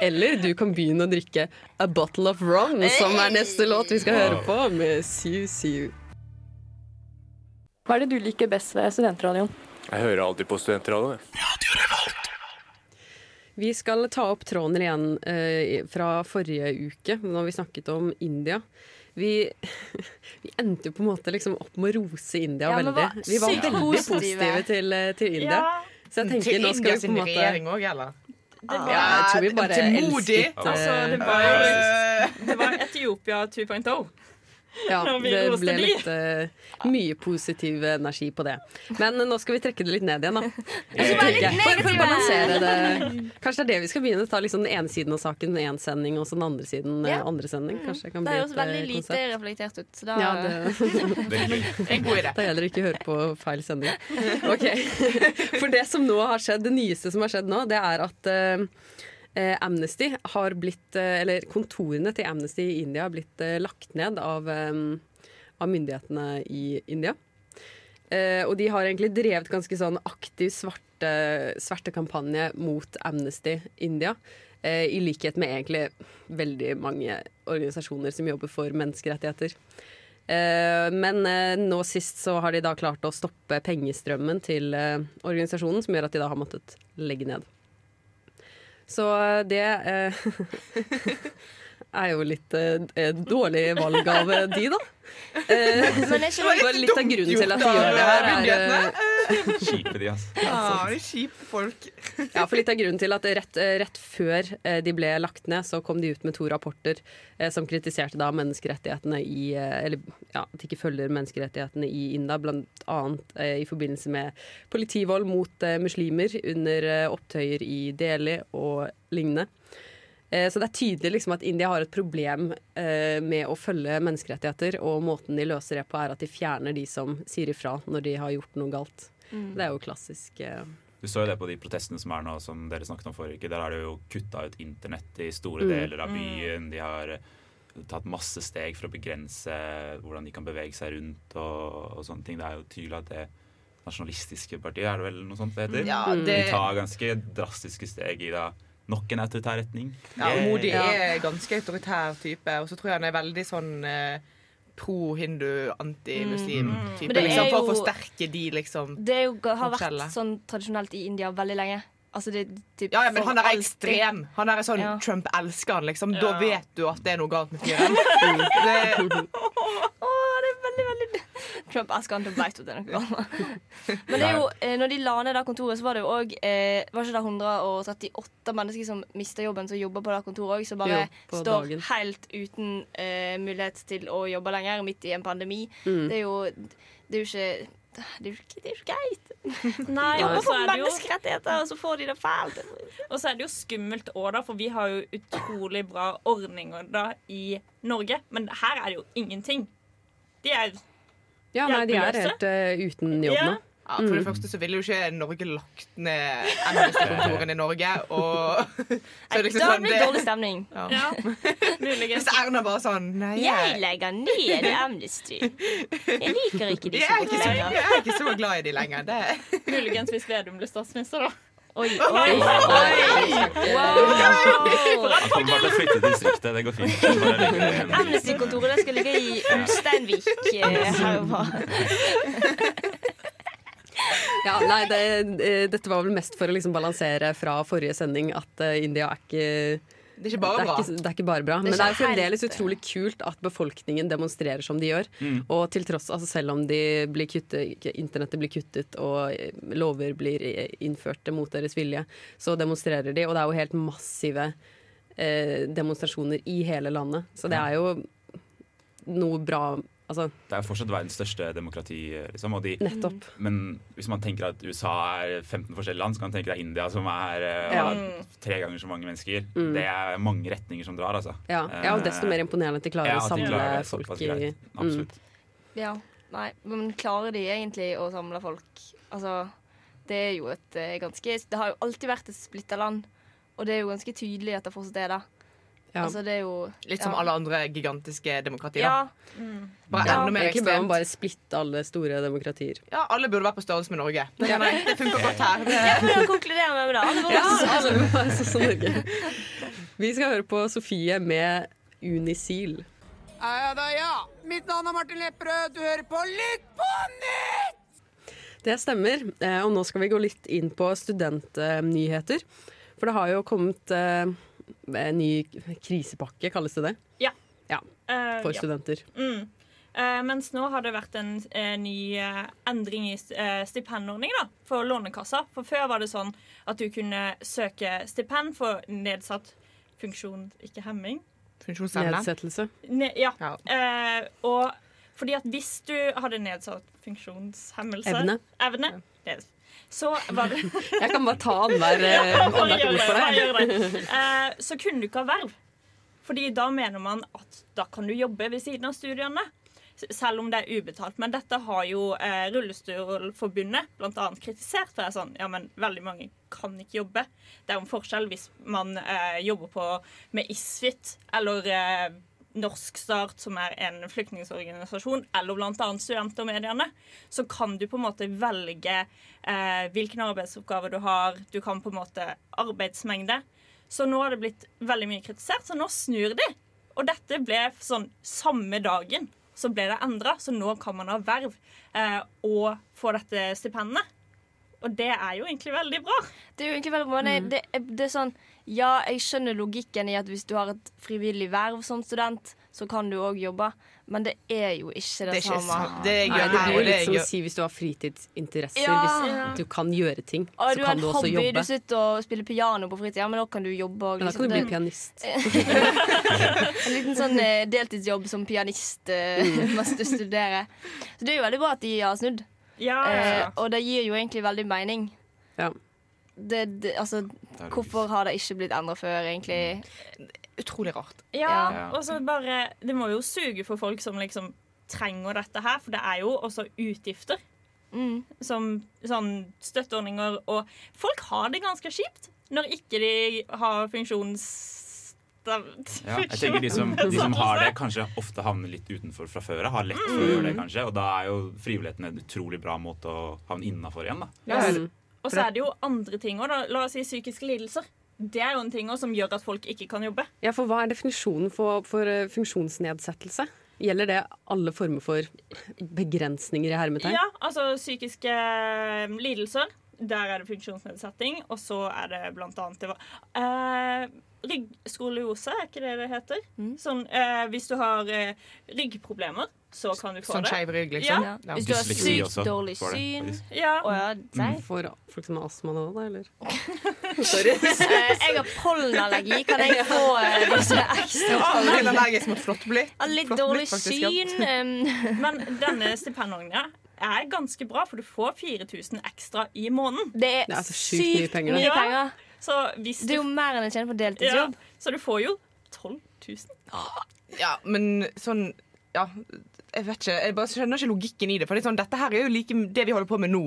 Eller du kan begynne å drikke A Bottle of rum som er neste låt vi skal høre på, med Siu Siu. Hva er det du liker best ved studentradioen? Jeg hører alltid på studentradioen. Vi skal ta opp tråden igjen eh, fra forrige uke, når vi snakket om India. Vi, vi endte jo på en måte liksom opp med å rose India Ja, veldig. var Vi var veldig positive. positive til, eh, til India. Ja, Så jeg tenker Til nå skal India vi på en måte regjering òg, eller? det var, Ja, jeg tror vi bare elsket altså, det eh, var, Eh, det var Etiopia 2.0. Ja, det ble litt uh, mye positiv energi på det. Men uh, nå skal vi trekke det litt ned igjen, da. For, for å balansere det Kanskje det er det vi skal begynne. Ta liksom den ene siden av saken én sending, og så den andre siden eh, Ja. andre sending. Kanskje det kan Det høres veldig lite konsept. reflektert ut. Så da, Ja, det, En god idé. da gjelder det ikke å høre på feil sending. Ok, For det som nå har skjedd, det nyeste som har skjedd nå, det er at eh, Amnesty har blitt eh, Eller kontorene til Amnesty i India har blitt eh, lagt ned av, eh, av myndighetene i India. Eh, og de har egentlig drevet ganske sånn aktiv svarte, svertekampanje mot Amnesty India. Eh, I likhet med egentlig veldig mange organisasjoner som jobber for menneskerettigheter. Eh, men eh, nå sist så har de da klart å stoppe pengestrømmen til eh, organisasjonen, som gjør at de da har måttet legge ned. Så eh, det eh, er jo litt eh, dårlig valg av eh, de, da. Eh, Men er ikke det bare litt av grunnen til at de gjør det her, er eh, Kjipe de, altså. Ja, det er kjipe folk. Ja, for litt av grunnen til at rett, eh, rett før eh, de ble lagt ned, så kom de ut med to rapporter eh, som kritiserte da menneskerettighetene i eh, Eller ja, at de ikke følger menneskerettighetene i India, blant annet eh, i forbindelse med politivold mot eh, muslimer under eh, opptøyer i Delhi og lignende. Eh, Så det er tydelig liksom at India har et problem eh, med å følge menneskerettigheter, og måten de løser det på, er at de fjerner de som sier ifra når de har gjort noe galt. Mm. Det er jo klassisk. eh, Du så jo det på de protestene som er nå, som dere snakket om forrige uke. Der er det jo kutta ut internett i store Mm. deler av byen. De har tatt masse steg for å begrense hvordan de kan bevege seg rundt og, og sånne ting. Det er jo tydelig at det nasjonalistiske partiet, er det vel noe sånt det heter? Ja, det- De tar ganske drastiske steg i da nok en autoritær retning. Ja, og Modi er ganske autoritær type, og så tror jeg han er veldig sånn eh, pro-hindu, anti-muslim-type. Mm. er Liksom, for å forsterke de, liksom. Det er jo, har vært sånn tradisjonelt i India veldig lenge. Altså det, typ, Ja, ja, men han er ekstrem. Han er sånn Ja. Trump elsker han, liksom. Da vet du at det er noe galt med fyren. Det- Åh, det er veldig, veldig Trump han, da vet du at det er noe galt. Men det er jo, eh, når de la ned det kontoret, så var det jo òg eh, Var ikke det 138 mennesker som mista jobben, som jobber på det kontoret òg, som bare Jo, står dagen. helt uten eh, mulighet til å jobbe lenger, midt i en pandemi. Mm. Det er jo Det er jo ikke det er jo ikke, ikke greit. Nei, og så er det jo- menneskerettigheter, og så får de det fælt. Og så er det jo skummelt òg, da, for vi har jo utrolig bra ordninger da i Norge. Men her er det jo ingenting. De er Ja, nei, de er helt uh, uten jobb nå. Ja, for det Mm. første så ville jo ikke Norge lagt ned Amnesty-kontorene i Norge. Og så det liksom Da sånn blir det dårlig stemning. Ja. Ja, Hvis Erna bare sånn Nei, Jeg legger ned Amnesty. Jeg liker ikke de er ikke så, jeg er ikke så glad i de lenger. Det. Muligens hvis Vedum blir statsminister, da. Oi, oi, oi. Wow. Han kommer bare til å flytte distriktet. Det går fint. Amnesty-kontoret skal ligge i Ulsteinvik. eh. Ja, nei, det, eh, dette var vel mest for å liksom balansere fra forrige sending at eh, India er ikke Det er ikke bare det er bra. ikke, det er ikke bare bra. Det er Men det er jo fremdeles utrolig kult at befolkningen demonstrerer som de gjør. Mm. Og til tross, altså selv om de blir kuttet, internettet blir kuttet og eh, lover blir eh, innført mot deres vilje, så demonstrerer de. Og det er jo helt massive eh, demonstrasjoner i hele landet. Så det er jo noe bra Altså, Det er jo fortsatt verdens største demokrati. Liksom, og de, Nettopp. Men hvis man tenker at USA er 15 forskjellige land, så kan man tenke deg India, som er eh, Ja. tre ganger så mange mennesker. Mm. Det er mange retninger som drar, altså. ja, ja, og desto mer imponerende at de klarer Ja, å samle klarer det folk i mm. Absolutt. Ja, nei, men klarer de egentlig å samle folk? Altså, det er jo et eh, ganske Det har jo alltid vært et splitta land, og det er jo ganske tydelig at det fortsatt er det. Ja. Altså, det er jo Litt som ja. alle andre gigantiske demokratier. Ja. Bare Ja, enda mer Egentlig bør man bare splitte alle store demokratier. Ja, alle burde vært på størrelse med Norge. Det, det funker godt her. Jeg prøver å konkludere med det. Alle Ja, burde- være sånn som Norge. Vi skal høre på Sofie med Unisil. Ja da, ja. Mitt navn er Martin Lepperød. Du hører på Lytt på nytt! Det stemmer, eh, og nå skal vi gå litt inn på studentnyheter. For det har jo kommet eh, en ny krisepakke, kalles det det? Ja. Ja, Eh, For uh, studenter. Mm. Uh, mens nå har det vært en eh, ny eh, endring i uh, stipendordning for Lånekassa. For før var det sånn at du kunne søke stipend for nedsatt funksjon... Ikke hemming? Nedsettelse. Ne ja. Eh, og fordi at hvis du hadde nedsatt funksjonshemmelse Evne. Evne det- Så var det Jeg kan bare ta annenhver Ja, eh, annethvert ord for deg. det. Eh, så kunne du ikke ha verv. Fordi da mener man at da kan du jobbe ved siden av studiene. Selv om det er ubetalt. Men dette har jo eh, Rullestolforbundet annet kritisert. For det er sånn, ja, men veldig mange kan ikke jobbe. Det er jo en forskjell hvis man eh, jobber på med Isfit eller eh, Norsk Start, som er en flyktningorganisasjon, eller bl.a. Studentermediene, så kan du på en måte velge eh, hvilken arbeidsoppgave du har. Du kan på en måte arbeidsmengde. Så nå har det blitt veldig mye kritisert, så nå snur de. Og dette ble sånn samme dagen så ble det endra, så nå kan man ha verv eh, og få dette stipendet. Og det er jo egentlig veldig bra. Det er jo egentlig veldig bra. Nei, det, er- det er sånn Ja, jeg skjønner logikken i at hvis du har et frivillig verv som student, så kan du òg jobbe, men det er jo ikke det, Det er ikke samme. sant. Det er Nei, det blir jo litt som å si hvis du har fritidsinteresser. Ja. Hvis du kan gjøre ting, Og så kan du også hobby, jobbe. du sitter og spiller piano på fritida, men da kan du jobbe òg. Men da kan du bli pianist. en liten sånn eh, deltidsjobb som pianist eh, Mm. mens du studerer. Så det er jo veldig bra at de har snudd. Ja, ja, Eh, og det gir jo egentlig veldig mening. Ja. Det, det, altså, hvorfor har det ikke blitt endra før, egentlig? Utrolig rart. Ja, Ja. og så bare Det må jo suge for folk som liksom trenger dette her, for det er jo også utgifter. Mm. Som sånn støtteordninger og Folk har det ganske kjipt når ikke de har funksjons... Ja, jeg tenker de som, de som har det, kanskje ofte havner litt utenfor fra før av. Har lett for å gjøre det, kanskje. Og da er jo frivilligheten en utrolig bra måte å havne innafor igjen, da. Ja. Og så er det jo andre ting òg. La oss si psykiske lidelser. Det er jo en ting som gjør at folk ikke kan jobbe. Ja, for hva er definisjonen for, for eh, funksjonsnedsettelse? Gjelder det alle former for begrensninger i hermetegn? Ja, altså psykiske eh, lidelser. Der er det funksjonsnedsetting. Og så er det blant annet det var, eh, Ryggskoliose, er ikke det det heter? Sånn, eh, hvis du har eh, ryggproblemer, så kan du få Sånn det. skeiv rygg, liksom? Ja. Ja. Hvis du har Dysleksi sykt også, dårlig det, syn faktisk. Ja. Å ja, nei. For folk som har astma nå, da, eller? Sorry. eh, jeg har pollenallergi, kan jeg få eh, disse ekstra allergisk mot flåttblitt. Ja, Litt Flott dårlig faktisk, ja. syn. em, Men denne stipendordninga er ganske bra, for du får 4000 ekstra i måneden. Det er, Det er så sykt mye penger, da. mye penger. Så hvis Det er jo mer enn jeg tjener på ja, deltidsjobb. Så du får jo 12 000. Ja, men sånn Ja, jeg vet ikke. Jeg bare skjønner ikke logikken i det. For det er sånn, dette her er jo like, det vi holder på med nå,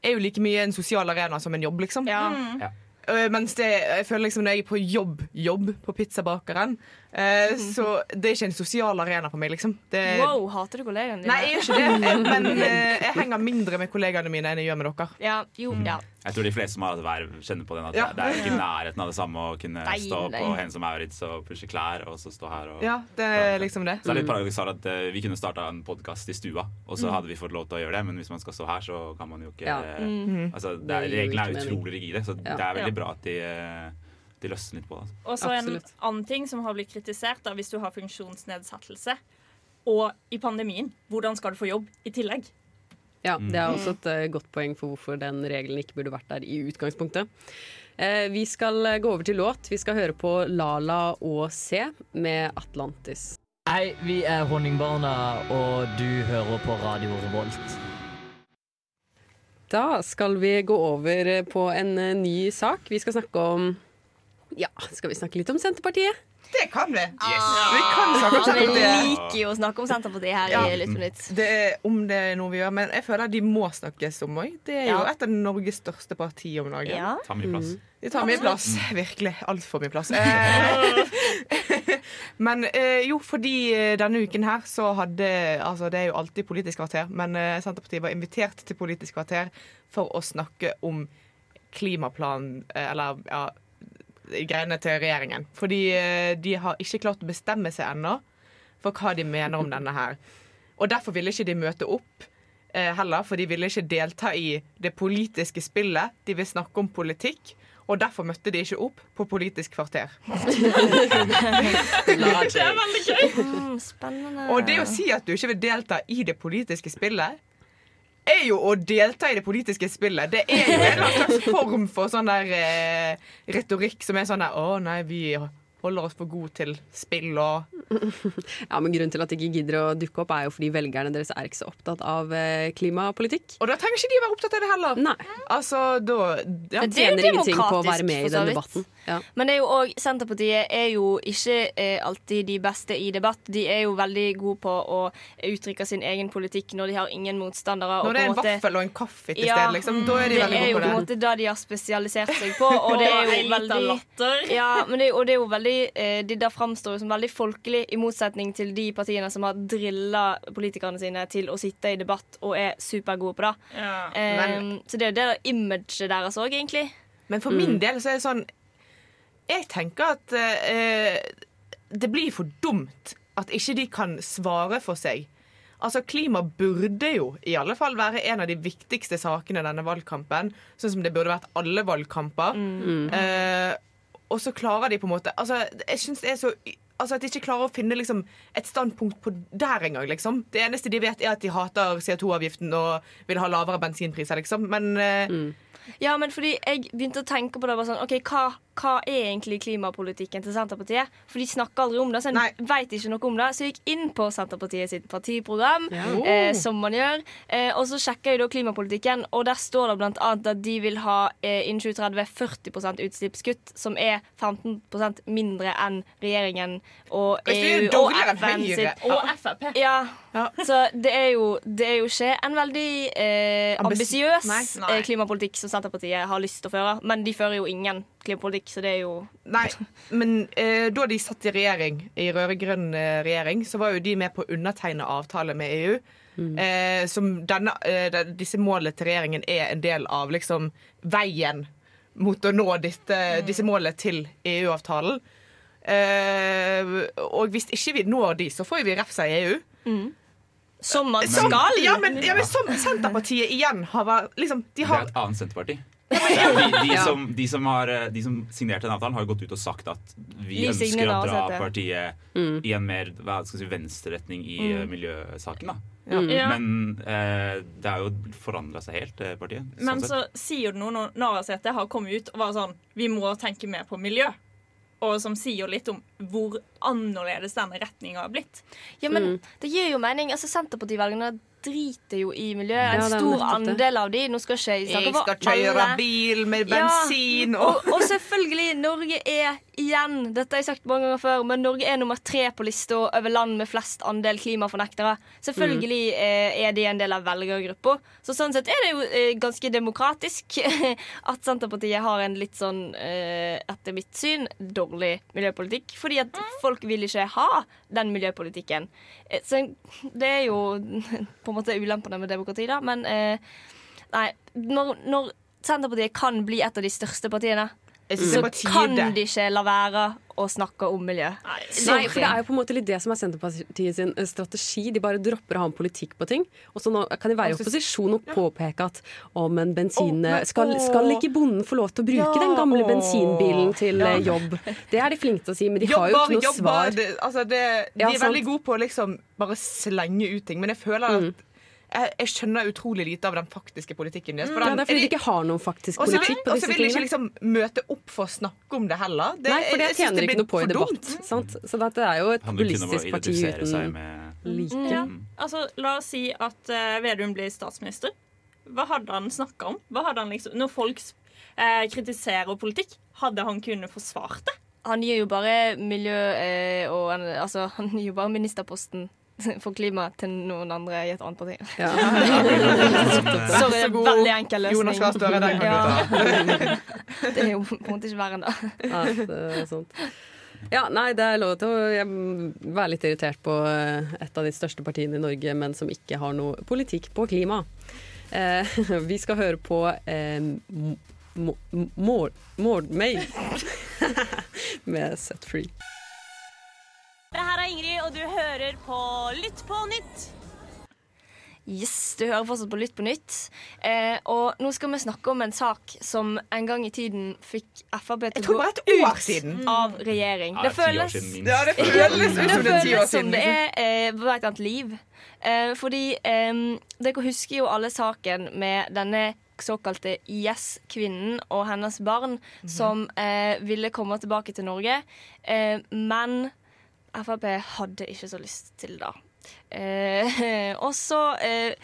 er jo like mye en sosial arena som en jobb, liksom. Mm. Ja. Uh, Mens det, jeg føler liksom når jeg er på jobb, jobb på pizzabakeren, eh, så det er ikke en sosial arena for meg, liksom. Det, Wow, hater du kollegaene dine? Nei, jeg gjør ikke det. Men uh, jeg henger mindre med kollegaene mine enn jeg gjør med dere. Ja, jo, ja. Jeg tror de fleste som har hatt verv, kjenner på den. At Ja. Det er ikke nærheten av det samme å kunne Nei, stå på hen som Maurits og pushe klær, og så stå her og Ja, det er liksom det. Så det er litt paradoksalt at uh, vi kunne starta en podkast i stua, og så Mm. hadde vi fått lov til å gjøre det, men hvis man skal stå her, så kan man jo ikke Ja. mm -hmm. Altså, er, reglene er utrolig rigide, så Ja. det er veldig Ja. bra at de, de løsner litt på det. Altså. Og så en annen ting som har blitt kritisert, da, hvis du har funksjonsnedsettelse, og i pandemien, hvordan skal du få jobb i tillegg? Ja, det er også et uh, godt poeng for hvorfor den regelen ikke burde vært der i utgangspunktet. Uh, vi skal eh, gå over til låt. Vi skal høre på Lala og C med Atlantis. Hei, vi er Honningbarna, og du hører på Radio Revolt. Da skal vi gå over på en ny sak. Vi skal snakke om Ja, skal vi snakke litt om Senterpartiet? Det kan vi. Vi kan snakke om Senterpartiet. vi liker jo å snakke om Senterpartiet her Ja. i Lytt på nytt. Det er, om det er noe vi gjør, men jeg føler de må snakkes om òg. Det er jo et av Norges største partier om dagen. Ja. Ta mye plass. De tar mye plass. Virkelig. Altfor mye plass. Eh, men eh, jo, fordi eh, denne uken her så hadde Altså, det er jo alltid Politisk kvarter, men Senterpartiet var invitert til Politisk kvarter for å snakke om klimaplanen, eller ja greiene til regjeringen. Fordi eh, de har ikke klart å bestemme seg ennå for hva de mener om denne her. Og derfor ville ikke de møte opp eh, heller, for de ville ikke delta i det politiske spillet. De vil snakke om politikk. Og derfor møtte de ikke opp på Politisk kvarter. Det er veldig gøy! Mm, spennende. Og det å si at du ikke vil delta i det politiske spillet, er jo å delta i det politiske spillet. Det er jo en eller annen slags form for sånn der eh, retorikk som er sånn der Å nei, vi holder oss for gode til spill og Ja, men Grunnen til at de ikke gidder å dukke opp, er jo fordi velgerne deres er ikke så opptatt av eh, klimapolitikk. Og da trenger ikke de å være opptatt av det heller. Nei. Altså, da ja. Det er tjener ingenting på å være med i den vidt. debatten. Ja. Men det er jo også, Senterpartiet er jo ikke eh, alltid de beste i debatt. De er jo veldig gode på å uttrykke sin egen politikk når de har ingen motstandere. Når det er en måte- vaffel og en kaffe til Ja, stede, liksom, da er de det veldig er jo gode på en på det. måte det de har spesialisert seg på. Og det er jo veldig latter. ja, men det, og det er jo veldig eh, De der framstår jo som veldig folkelig, i motsetning til de partiene som har drilla politikerne sine til å sitte i debatt og er supergode på det. Ja. men, um, så det er jo det imaget deres òg, egentlig. Men for min del så er det sånn Jeg tenker at eh, det blir for dumt at ikke de kan svare for seg. Altså, Klima burde jo i alle fall være en av de viktigste sakene i denne valgkampen. Sånn som det burde vært alle valgkamper. Mm. Eh, og så klarer de på en måte Altså, jeg synes det er så Altså At de ikke klarer å finne liksom, et standpunkt på der engang. Liksom. Det eneste de vet, er at de hater CO2-avgiften og vil ha lavere bensinpriser, liksom. Men eh, Ja, men fordi jeg begynte å tenke på det bare sånn, ok, hva, hva er egentlig klimapolitikken til Senterpartiet? For de snakker aldri om det, så en vet ikke noe om det. Så jeg gikk inn på Senterpartiet sitt partiprogram, Ja. eh, som man gjør. Eh, og så sjekker jeg da klimapolitikken, og der står det annet at de vil ha eh, innen 2030 40% utslippskutt, som er 15% mindre enn regjeringen og EU og FN sitt. Og Frp. Ja, så det er jo, det er jo ikke en veldig eh, ambisiøs eh, klimapolitikk som Senterpartiet har lyst til å føre. Men de fører jo ingen klimapolitikk, så det er jo Nei, men eh, da de satt i regjering, i rød-grønn eh, regjering, så var jo de med på å undertegne avtale med EU. Eh, som denne, eh, disse målene til regjeringen er en del av liksom veien mot å nå disse, disse målene til EU-avtalen. Eh, og hvis ikke vi når de, så får vi refs av EU. Som man Som- skal! Ja, men, ja, men som Senterpartiet igjen har vært liksom, De Det er et annet Senterparti. Det De, de, som, de, som har, eh, de som signerte den avtalen, har jo gått ut og sagt at vi, Vi ønsker å dra partiet Mm. i en mer hva skal si, venstreretning i Mm. eh, miljøsaken. da Ja. Ja. Men eh, det har jo forandra seg helt, partiet. Sånn Men så sett. sier du noe når Navarsete har kommet ut og var sånn Vi må tenke mer på miljø. Og som sier litt om hvor annerledes denne retninga har blitt. Ja, men det gir jo mening. Altså, Senterpartivelgerne driter jo i miljøet. En stor andel av de. Nå skal ikke jeg snakke Jeg skal kjøre bil med Ja, bensin og, og og selvfølgelig, Norge er igjen Dette har jeg sagt mange ganger før, men Norge er nummer tre på lista over land med flest andel klimafornektere. Selvfølgelig eh, er de en del av velgergruppa. Så sånn sett er det jo eh, ganske demokratisk at Senterpartiet har en litt sånn, eh, etter mitt syn, dårlig miljøpolitikk. Fordi at folk vil ikke ha den miljøpolitikken. Eh, Så det er jo på en måte ulempene med demokrati, da. Men eh, nei, når, når Senterpartiet kan bli et av de største partiene, så kan de ikke la være å snakke om miljø. Nei, for det er jo på en måte litt det som er Senterpartiet sin eh, strategi. De bare dropper å ha en politikk på ting. Og så nå kan de være i opposisjon og påpeke at å, men bensin Å, skal, skal ikke bonden få lov til å bruke Ja, den gamle å. bensinbilen til Ja. eh, jobb? Det er de flinke til å si, men de har jo ikke noe jobber. svar. Det, altså det, de Ja, er sant. veldig gode på å liksom bare slenge ut ting, men jeg føler Mm. Jeg, jeg skjønner utrolig lite av den faktiske politikken deres. for Ja, det er fordi de ikke har noen faktisk politikk så vil, disse tingene. og så vil de ikke liksom møte opp for å snakke om det heller. Det, Nei, for det tjener det ikke noe på i debatt. Sant? Så dette er jo et populistisk parti uten med like. Ja. Altså, la oss si at uh, Vedum blir statsminister. Hva hadde han snakka om? Hva hadde han liksom, når folk uh, kritiserer politikk, hadde han kunnet forsvart det? Han gir jo bare miljø eh, og en- Altså, han gir jo bare ministerposten for klima til noen andre i et annet parti. Ja. Sorry, det er en veldig enkel løsning. Jonas Gahr Støre, den kan Ja. Det er jo på en måte ikke verre enn det. Ja, det er sant. Ja, nei, det er lov til å være litt irritert på eh, et av de største partiene i Norge, men som ikke har noe politikk på klima. Eh, vi skal høre på eh, M- M- Mor- Mordmay med Set Free. Det her er Ingrid, og du hører på Lytt på nytt. Yes, du hører fortsatt på Lytt på nytt. Eh, og nå skal vi snakke om en sak som en gang i tiden fikk Frp til å gå bare ut siden. av regjering. Ja, det det føles. Ja, det føles ut som det er ti år siden. det er eh, var et annet liv. Eh, fordi eh, dere husker jo alle saken med denne såkalte IS-kvinnen og hennes barn som eh, ville komme tilbake til Norge. Eh, men Frp hadde ikke så lyst til det. Eh, og så eh,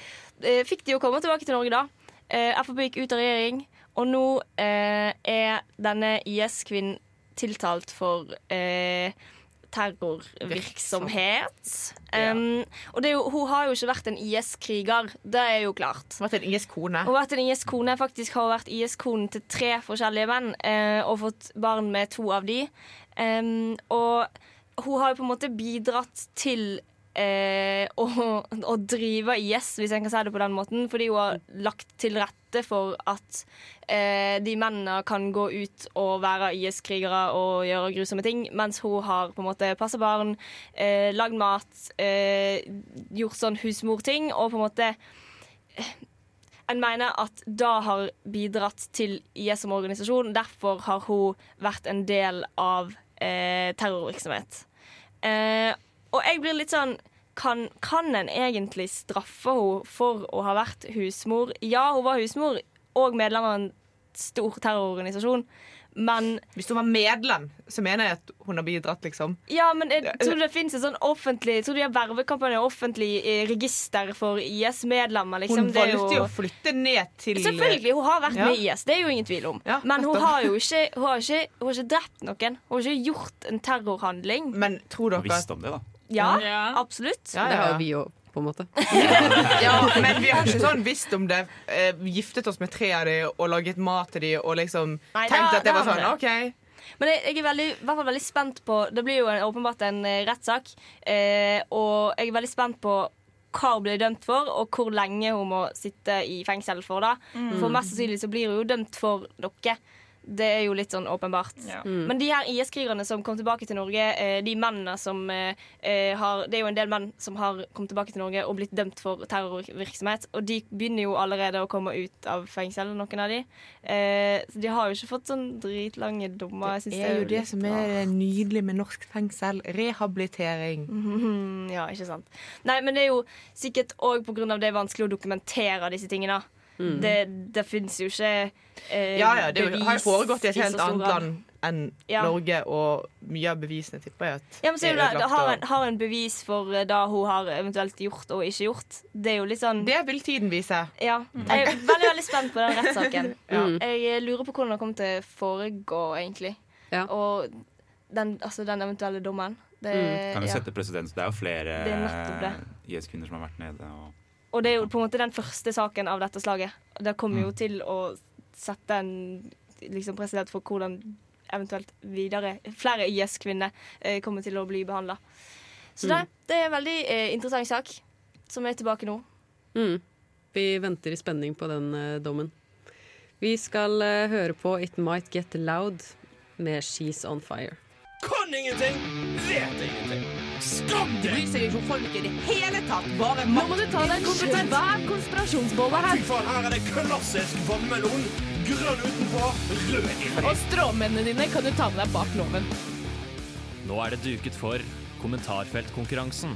eh, fikk de jo komme tilbake til Norge, da. Eh, Frp gikk ut av regjering, og nå eh, er denne IS-kvinnen tiltalt for eh, terrorvirksomhet. Um, og det er jo, hun har jo ikke vært en IS-kriger, det er jo klart. Vært en IS-kone. Hun har vært en IS-kone. Faktisk har hun vært IS-konen til tre forskjellige menn eh, og fått barn med to av de. Um, og hun har jo på en måte bidratt til eh, å, å drive IS, hvis en kan si det på den måten. Fordi hun har lagt til rette for at eh, de mennene kan gå ut og være IS-krigere og gjøre grusomme ting, mens hun har på en måte passa barn, eh, lagd mat, eh, gjort sånn husmorting og på en måte en mener at det har bidratt til IS som organisasjon. Derfor har hun vært en del av eh, terrorvirksomhet. Eh, og jeg blir litt sånn kan, kan en egentlig straffe henne for å ha vært husmor? Ja, hun var husmor og medlem av en stor terrororganisasjon, men Hvis hun var medlem, så mener jeg at hun har bidratt, liksom. Ja, men jeg tror det finnes et sånn offentlig Tror du de har vervekampanje offentlig eh, register for IS-medlemmer? Liksom. Hun Det er valgte jo å flytte ned til Selvfølgelig, hun har vært Ja. med IS, det er jo ingen tvil om. Men hun har jo ikke, hun har ikke, hun har ikke drept noen. Hun har ikke gjort en terrorhandling. Men tror Hun visste om det, da. Ja, Ja. absolutt. Ja, Det ja, har ja. jo vi òg, på en måte. Ja, men vi har ikke sånn visst om det. Eh, giftet oss med tre av de og laget mat til de og liksom Nei, tenkt da- at det var sånn det. OK. Men jeg, jeg er veldig, i hvert fall veldig spent på Det blir jo en, åpenbart en eh, rettssak. Eh, og jeg er veldig spent på hva hun blir dømt for, og hvor lenge hun må sitte i fengsel for. da Mm. For mest sannsynlig så blir hun jo dømt for noe. Det er jo litt sånn åpenbart. Mm. Men de her IS-krigerne som kom tilbake til Norge, eh, de mennene som eh, eh, har Det er jo en del menn som har kommet tilbake til Norge og blitt dømt for terrorvirksomhet. Og de begynner jo allerede å komme ut av fengsel, noen av de. Eh, så de har jo ikke fått sånn dritlange dommer. Det er jo det litt som er nydelig med norsk fengsel. Rehabilitering. Mhm, Ja, ikke sant. Nei, men det er jo sikkert òg pga. det er vanskelig å dokumentere disse tingene. Mm. Det, det fins jo ikke eh, Ja, ja, det bevis har jo foregått i et helt annet land enn Ja. Norge, og mye av bevisene tipper jeg at Ja, men så er er det, har, en, har en bevis for Da det hun har eventuelt gjort og ikke gjort. Det er jo litt sånn Det vil tiden vise. Ja. Jeg er veldig veldig spent på den rettssaken. Ja. Jeg eh, lurer på hvordan det kommer til å foregå, egentlig. Og den, altså, den eventuelle dommen. Det, Kan jo ja. sette presedens. Det er jo flere er det. IS-kvinner som har vært nede. Og Og det er jo på en måte den første saken av dette slaget. Det kommer Mm. jo til å sette en liksom, president for hvordan eventuelt videre flere IS-kvinner eh, kommer til å bli behandla. Så det, Mm. det er en veldig eh, interessant sak, som er tilbake nå. Mm. Vi venter i spenning på den eh, dommen. Vi skal eh, høre på It Might Get Loud med She's On Fire. Kan ingenting, vet ingenting. Skam Du bryr seg ikke om folk i det hele tatt. Bare Nå må du ta deg en svær konspirasjonsbolle her. Fy faen, her er det klassisk vannmelon. Grønn utenpå, rød inni. Og stråmennene dine kan du ta med deg bak loven. Nå er det duket for kommentarfeltkonkurransen.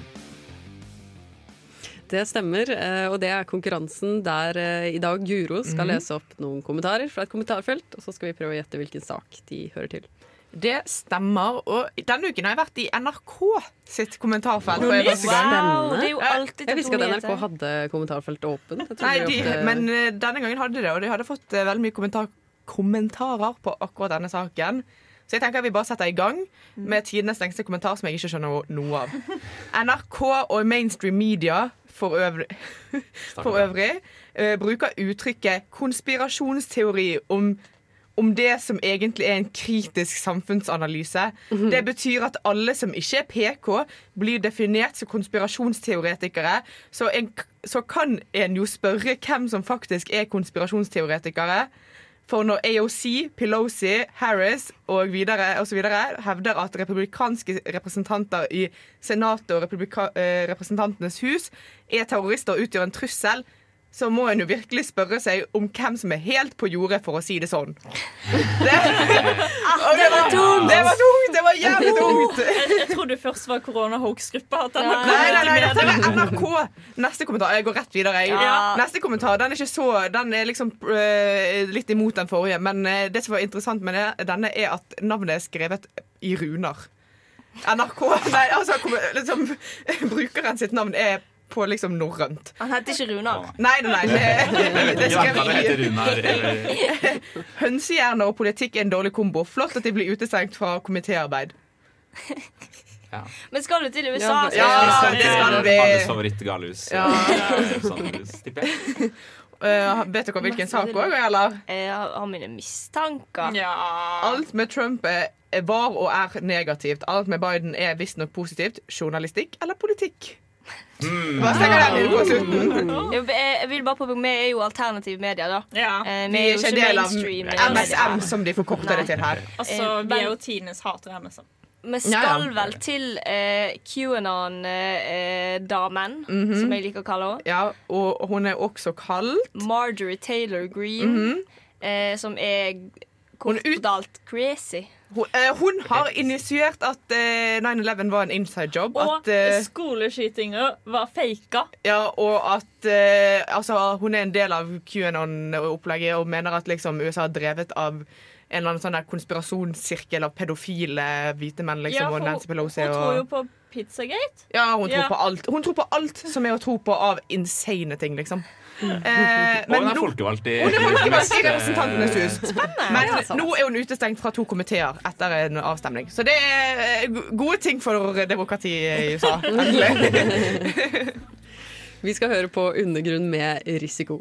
Det stemmer, eh, og det er konkurransen der eh, i dag Guro skal Mhm. lese opp noen kommentarer fra et kommentarfelt, og så skal vi prøve å gjette hvilken sak de hører til. Det stemmer. Og denne uken har jeg vært i NRK sitt kommentarfelt. for Wow, Det spennende. jo alltid Jeg visste ikke at. NRK hadde kommentarfelt åpent. Nei, de de, ofte- men eh, denne gangen hadde det, og de hadde fått eh, veldig mye kommentar kommentarer på akkurat denne saken. Så jeg tenker at vi bare setter i gang med tidenes lengste kommentar, som jeg ikke skjønner noe av. NRK og mainstream media for øvrig, for øvrig eh, bruker uttrykket konspirasjonsteori om om det som egentlig er en kritisk samfunnsanalyse. Det betyr at alle som ikke er PK, blir definert som konspirasjonsteoretikere. Så, en, så kan en jo spørre hvem som faktisk er konspirasjonsteoretikere. For når AOC, Pelosi, Harris og videre, og så videre hevder at republikanske representanter i Senatet og republika, eh, Representantenes hus er terrorister og utgjør en trussel, så må en jo virkelig spørre seg om hvem som er helt på jordet, for å si det sånn. Og det var tungt! Det var tungt! Det var jævlig tungt! Jeg, jeg trodde først var koronahoax-gruppa. Nei, nei, nei, dette er NRK. Neste kommentar. Jeg går rett videre. Jeg. Ja. Neste kommentar den er ikke så Den er liksom uh, litt imot den forrige, men uh, det som var interessant med det, denne, er at navnet er skrevet i runer. NRK Nei, altså liksom, Brukeren sitt navn er på liksom norrønt. Han heter ikke Runar. Nei, nei, nei. Det, det er Ja, han heter skrevet Runar. i Hønsehjerner og politikk er en dårlig kombo. Flott at de blir utestengt fra komitéarbeid. Men skal du til USA? Ja, ja det skal vi. Alles favorittgalehus. Ja. Sånn. Uh, vet dere hvilken sak òg, eller? Jeg har mine mistanker. Alt med Trump er er var og er negativt. Alt med Biden er visstnok positivt. Journalistikk eller politikk? Hva stenger den inn på slutten? Jeg, jeg vil bare påpeke, Vi er jo alternative medier, da. Ja. Vi er ikke del av. MSM, som de forkorter det til her. Altså, Eh, vi er jo Tines hater MSM. Vi skal vel til eh, QAnon-damen, Mhm. som jeg liker å kalle henne. Ja, og hun er også kalt Marjorie Taylor Green, Mhm. eh, som er kort crazy. Hun, eh, hun har initiert at eh, 9-11 var en inside job. Og At, eh, skoleskytinger var faka. ja, og at eh, altså, hun er en del av QAnon-opplegget og mener at liksom, USA er drevet av en eller annen sånn der konspirasjonssirkel av pedofile hvite menn. Liksom, Ja, og Nancy Pelosi. Hun tror jo på Pizzagate. ja, hun tror Ja. på alt. Hun tror på alt som er å tro på av insane ting, liksom. Eh, Og hun er folkevalgt i Hun er folkevalgt i Representantenes hus. Men Ja, nå er hun utestengt fra to komiteer etter en avstemning. Så det er eh, gode ting for demokratiet i USA. Vi skal høre på Undergrunn med risiko.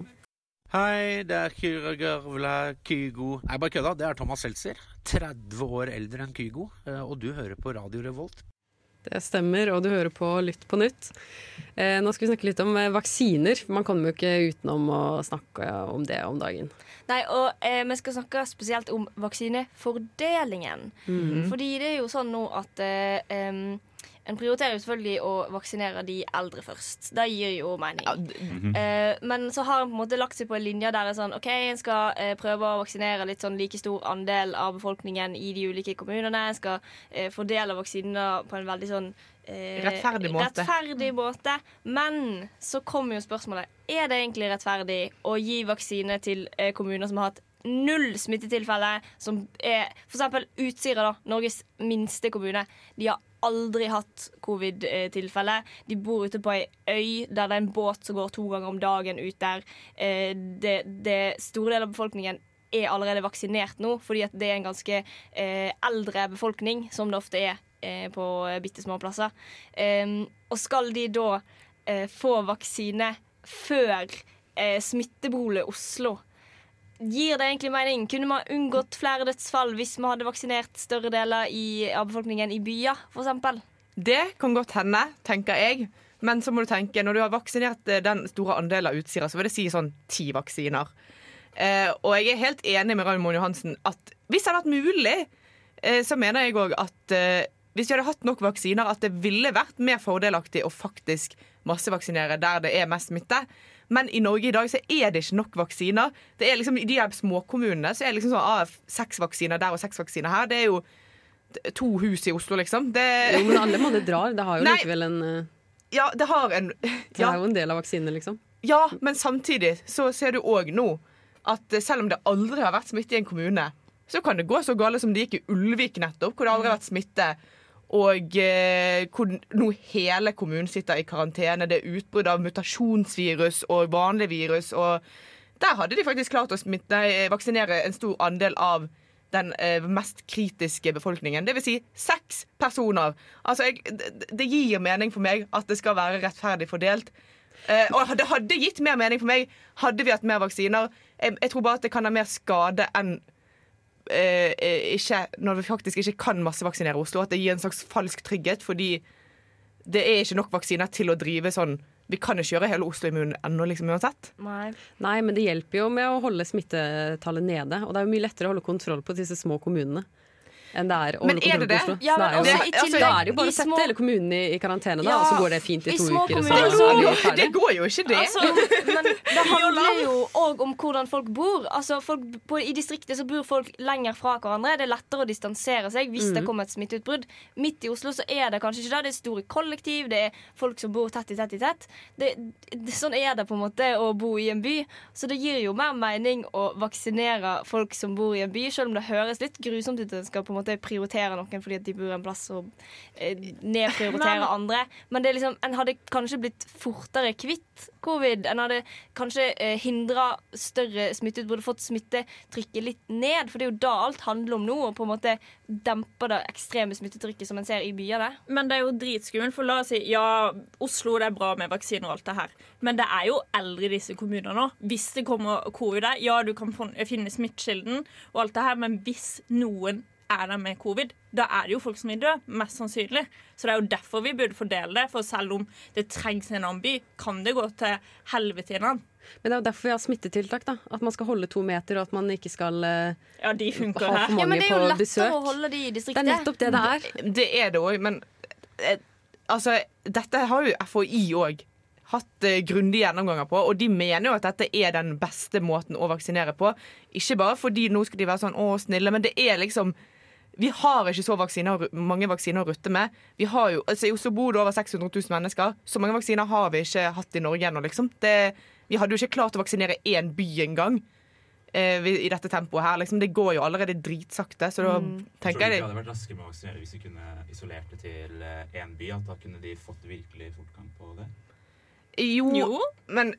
Hei, det er Kyra Gørvla Kygo Nei, bare kødda. Det er Thomas Seltzer. 30 år eldre enn Kygo. eh, Og du hører på Radio Revolt. Det stemmer, og du hører på Lytt på nytt. Eh, nå skal vi snakke litt om eh, vaksiner. Man kommer jo ikke utenom å snakke om det om dagen. Nei, og eh, vi skal snakke spesielt om vaksinefordelingen. Mhm. Fordi det er jo sånn nå at eh, en prioriterer jo selvfølgelig å vaksinere de eldre først. Det gir jo mening. Mhm. Eh, men så har en på en måte lagt seg på en linje der er sånn OK, en skal eh, prøve å vaksinere litt sånn like stor andel av befolkningen i de ulike kommunene. En skal eh, fordele vaksinene på en veldig sånn eh, Rettferdig måte. Rettferdig måte. Men så kommer jo spørsmålet Er det egentlig rettferdig å gi vaksine til eh, kommuner som har hatt null smittetilfeller, som er for eksempel Utsira, da, Norges minste kommune. De har aldri hatt covid-tilfelle. De bor ute på ei øy der det er en båt som går to ganger om dagen ut der. Eh, det, det store deler av befolkningen er allerede vaksinert nå, fordi det er en ganske eh, eldre befolkning, som det ofte er eh, på bitte små plasser. Og skal de da få vaksine før smittebolet Oslo Gir det egentlig mening? Kunne man unngått flere dødsfall hvis vi hadde vaksinert større deler i, av befolkningen i byer, f.eks.? Det kan godt hende, tenker jeg. Men så må du tenke, når du har vaksinert eh, den store andelen av Utsira, så vil det si sånn ti vaksiner. Eh, og jeg er helt enig med Raymond Johansen at hvis det hadde vært mulig, eh, så mener jeg òg at eh, hvis vi hadde hatt nok vaksiner, at det ville vært mer fordelaktig å faktisk massevaksinere der det er mest smitte. Men i Norge i dag så er det ikke nok vaksiner. Det er liksom I de her småkommunene så er det liksom sånn ah, seks vaksiner der og seks vaksiner her. Det er jo to hus i Oslo, liksom. Det, Jo, men alle måneder drar. Det har jo Nei. likevel en eh, Ja, det har en Det er jo en del av vaksinen, liksom. Ja, men samtidig så ser du òg nå at eh, selv om det aldri har vært smitte i en kommune, så kan det gå så galt som det gikk i Ulvik nettopp, hvor det aldri har vært smitte. Og eh, hvor nå hele kommunen sitter i karantene. Det er utbrudd av mutasjonsvirus og vanlig virus. Og der hadde de faktisk klart å smitte, nei, vaksinere en stor andel av den eh, mest kritiske befolkningen. Vil si seks personer. Altså, jeg, det, gir mening for meg at det skal være rettferdig fordelt. Eh, og det hadde gitt mer mening for meg hadde vi hatt mer vaksiner. Jeg, jeg tror bare at det kan ha mer skade enn eh, eh, ikke, når vi faktisk ikke kan massevaksinere Oslo. At det gir en slags falsk trygghet, fordi det er ikke nok vaksiner til å drive sånn Vi kan ikke gjøre hele Oslo immun ennå, liksom, uansett. Nei. Nei, men det hjelper jo med å holde smittetallet nede. Og det er jo mye lettere å holde kontroll på disse små kommunene. Enn det er å Men holde kontroll det det? på Oslo. Ja, men det er jo, også i altså, da er det jo bare i å sette små- hele kommunen i, i karantene, da, Ja, og så går det fint i i to små uker. Så det, går, Det går jo ikke, det. Altså, men det handler jo òg om hvordan folk bor. Altså, folk, på, I distriktet så bor folk lenger fra hverandre. Det er lettere å distansere seg hvis det Mhm. kommer et smitteutbrudd. Midt i Oslo så er det kanskje ikke det. Det er store kollektiv, det er folk som bor tett i tett i tett. Det, det, sånn er det på en måte å bo i en by. Så det gir jo mer mening å vaksinere folk som bor i en by, selv om det høres litt grusomt ut at en skal på en måte prioritere noen fordi at de bor en plass og eh, nedprioritere Men- andre. Men det er liksom, en hadde kanskje blitt fortere kvitt covid. En hadde kanskje eh, hindra større smitteutbrudd, fått smittetrykket litt ned. For det er jo da alt handler om nå, å på en måte dempe det ekstreme smittetrykket som en ser i byene. Men det er jo dritskummelt. For la oss si ja, Oslo det er bra med vaksiner og alt det her. Men det er jo eldre i disse kommunene nå. Hvis det kommer covid der, ja, du kan finne smittekilden og alt det her, men hvis noen er der med covid, da er det jo folk som vil dø, mest sannsynlig. Så det er jo derfor vi burde fordele det. For selv om det trengs en annen by, kan det gå til helvete i en annen. Men det er jo derfor vi har smittetiltak. da At man skal holde to meter, og at man ikke skal eh, Ja, de ha for mange Ja, men det er jo på lettere besøk. å holde de i Det er nettopp det det er. Det er det òg, men eh, altså, dette har jo FHI òg hatt eh, grundige gjennomganger på, og de mener jo at dette er den beste måten å vaksinere på. Ikke bare fordi nå skal de være sånn å, snille, men det er liksom vi har ikke så vaksiner, mange vaksiner å rutte med. Vi har jo, altså I Oslo bor det over 600 000 mennesker. Så mange vaksiner har vi ikke hatt i Norge ennå. Liksom. Det- Vi hadde jo ikke klart å vaksinere én by engang eh, i dette tempoet her. Liksom. Det går jo allerede dritsakte. Så da Tror tenker du jeg ikke det hadde vært raskere med å vaksinere hvis vi kunne isolert det til én by? At da kunne de fått virkelig fortgang på det Jo, men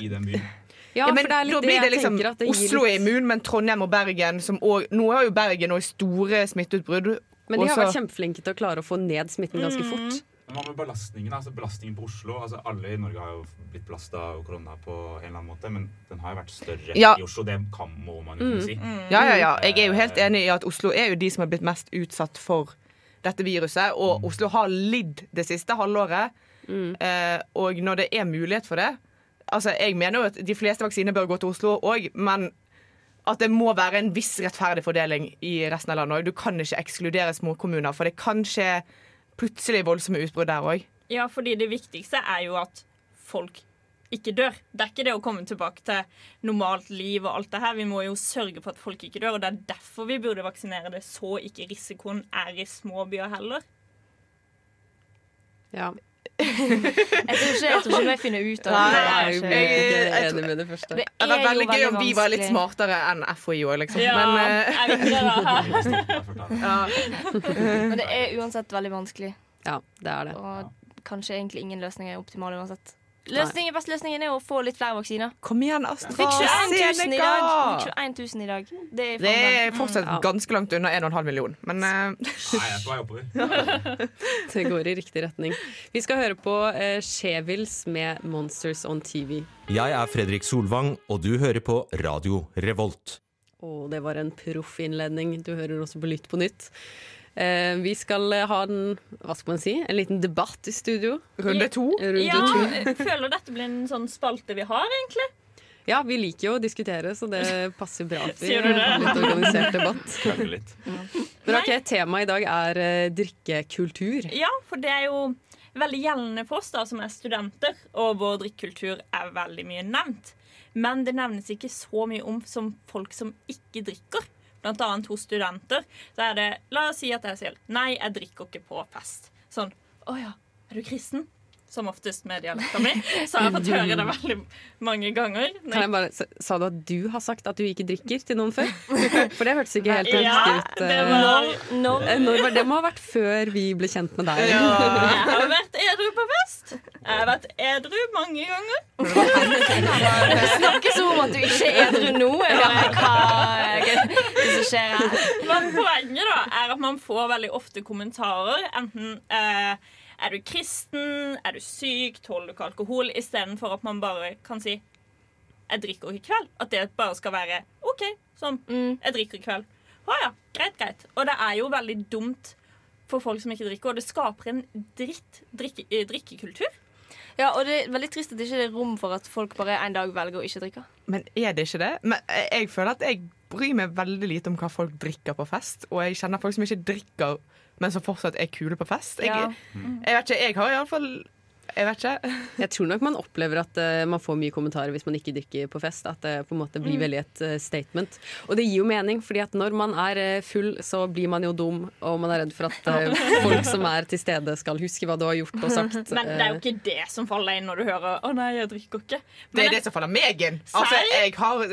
i den byen? Ja, men for det er litt da blir det liksom det Oslo er immun, men Trondheim og Bergen som også, Nå har jo Bergen òg store smitteutbrudd. Men de har og vært kjempeflinke til å klare å få ned smitten ganske Mm. fort. Men Hva med belastningen? Altså belastningen på Oslo? Altså Alle i Norge har jo blitt belasta av korona på en eller annen måte, men den har jo vært større Ja. i Oslo. Det kan, må man jo Mm. kunne si. Ja, ja, ja. Jeg er jo helt enig i at Oslo er jo de som har blitt mest utsatt for dette viruset. Og Oslo har lidd det siste halvåret. Eh, og når det er mulighet for det Altså, Jeg mener jo at de fleste vaksiner bør gå til Oslo òg, men at det må være en viss rettferdig fordeling i resten av landet òg. Du kan ikke ekskludere småkommuner, for det kan skje plutselig voldsomme utbrudd der òg. Ja, fordi det viktigste er jo at folk ikke dør. Det er ikke det å komme tilbake til normalt liv og alt det her. Vi må jo sørge for at folk ikke dør, og det er derfor vi burde vaksinere det, så ikke risikoen er i små byer heller. Ja. Jeg tror ikke, jeg tror ikke vi finner ut av det. Nei, jeg- jeg- Jeg er enig med det første. Det Det er veldig gøy om vi var litt smartere enn FHI òg, liksom. Ja, Men, det ja. Men det er uansett veldig vanskelig. Ja, det er det. Og kanskje egentlig ingen løsning er optimal uansett. Løsningen, beste løsningen er å få litt flere vaksiner. Kom igjen, Astrid Vi fikk 21 000 i dag. 21 000 i dag. Det er, Det er fortsatt Mm. ganske langt unna 1,5 million, men uh... Nei, jeg er på oppover. Det går i riktig retning. Vi skal høre på eh, Chevils med 'Monsters on TV'. Jeg er Fredrik Solvang, og du hører på Radio Revolt. Og det var en proff innledning. Du hører også på Lytt på nytt. Eh, vi skal eh, ha en, hva skal man si, en liten debatt i studio. Runde to? Runde Ja, to. jeg føler dette blir en sånn spalte vi har, egentlig. Ja, vi liker jo å diskutere, så det passer bra at vi har litt organisert debatt. Krangler litt. Men ok, Temaet i dag er eh, drikkekultur. Ja, for det er jo veldig gjeldende for oss da, som er studenter, og vår drikkekultur er veldig mye nevnt. Men det nevnes ikke så mye om som folk som ikke drikker. Blant annet hos studenter. Så er det, La oss si at jeg sier nei, jeg drikker ikke på fest. Sånn Å ja, er du kristen? Som oftest med dialekta mi. Så har jeg fått høre det veldig mange ganger. Kan jeg bare, sa- du at du har sagt at du ikke drikker til noen før? For det hørtes ikke helt Ja, riktig ut. det eh. var- no, no. det? må ha vært før vi ble kjent med deg. Jeg har vært edru på fest. Jeg har vært edru mange ganger. Det snakkes om at du ikke er edru nå. Bare, hva er det som skjer her? Men poenget da er at man får veldig ofte kommentarer. Enten eh, er du kristen, er du syk, tåler du ikke alkohol? Istedenfor at man bare kan si jeg drikker i kveld. At det bare skal være OK, sånn. Jeg drikker i kveld. Å ja, greit, greit. Og det er jo veldig dumt for folk som ikke drikker, og det skaper en dritt drikke, eh, drikkekultur. Ja, og det er veldig trist at det ikke er rom for at folk bare en dag velger å ikke drikke. Men er det ikke det? Men jeg- jeg føler at jeg bryr meg veldig lite om hva folk drikker på fest. Og jeg kjenner folk som ikke drikker, men som fortsatt er kule på fest. Jeg, Ja. jeg vet ikke, jeg har iallfall Jeg vet ikke. Jeg tror nok man opplever at uh, man får mye kommentarer hvis man ikke drikker på fest. At det på en måte blir Mm. veldig et uh, statement. Og det gir jo mening, fordi at når man er eh, full, så blir man jo dum, og man er redd for at folk som er til stede, skal huske hva du har gjort og sagt. Men det er jo ikke det som faller inn når du hører 'Å nei, jeg drikker ikke'. Det Men er det som faller meg inn. Altså, jeg har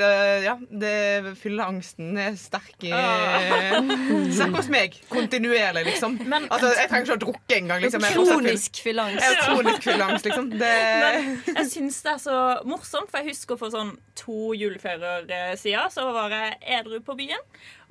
Ja, det fylleangsten er sterk i Ah. Sterk hos meg. Kontinuerlig, liksom. altså, jeg trenger ikke å drukke engang. Liksom. Er. Kronisk fylleangst. Har liksom. Det Men jeg syns det er så morsomt, for jeg husker for sånn to juleferier eh, siden så var jeg edru på byen.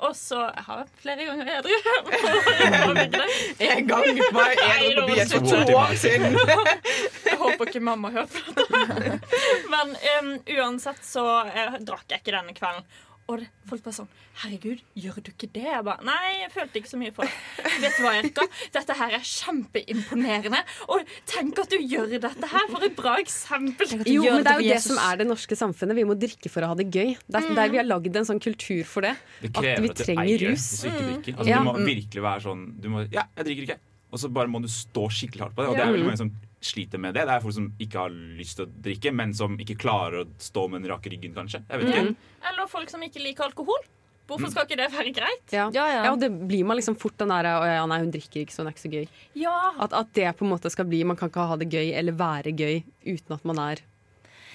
Og så Jeg har vært flere ganger edru. En gang var jeg edru på byen for to år siden. Jeg håper ikke mamma hører på dette. Men um, uansett så jeg, drakk jeg ikke denne kvelden. Og det, folk bare sånn Herregud, gjør du ikke det? Jeg bare Nei, jeg følte ikke så mye for det. Vet du hva, Erika? Dette her er kjempeimponerende. Og tenk at du gjør dette her. For et bra eksempel. Jo, men det er jo det som er det norske samfunnet. Vi må drikke for å ha det gøy. Det er Mm. der vi har lagd en sånn kultur for det. Det At krever vi at du trenger eier rus. hvis du ikke drikker. Altså, Mm. Ja. Du må virkelig være sånn du må, Ja, jeg drikker ikke. Og så bare må du stå skikkelig hardt på det. Og det er veldig mange som sliter med det. Det er folk som ikke har lyst til å drikke, men som ikke klarer å stå med den rake ryggen, kanskje. Jeg vet ikke. Eller folk som ikke liker alkohol. Hvorfor skal ikke det være greit? Ja. Ja, og det blir man liksom fort den der «Å ja, nei, hun drikker ikke, så hun er ikke så gøy. Ja. At, at det på en måte skal bli Man kan ikke ha det gøy eller være gøy uten at man er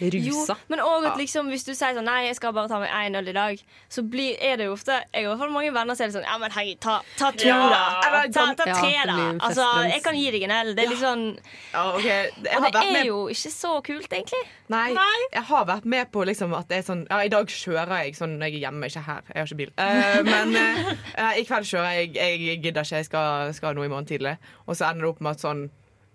rusa. Jo, men òg at liksom, hvis du sier sånn Nei, jeg skal bare ta meg én øl i dag, så blir, er det jo ofte Jeg har i hvert fall mange venner som er sånn Ja, men hei, ta, ta to, Ja, da. eller Ta, ta tre, da. Altså, jeg kan gi deg en øl. Det er litt sånn Ja, ok. Jeg har Og det er jo ikke så kult, egentlig. Nei, jeg har vært med på liksom at det er sånn Ja, i dag kjører jeg sånn når jeg er hjemme, ikke her. Jeg har ikke bil. Uh, men uh, i kveld kjører jeg. Jeg gidder ikke, jeg skal, skal noe i morgen tidlig. Og så ender det opp med at sånn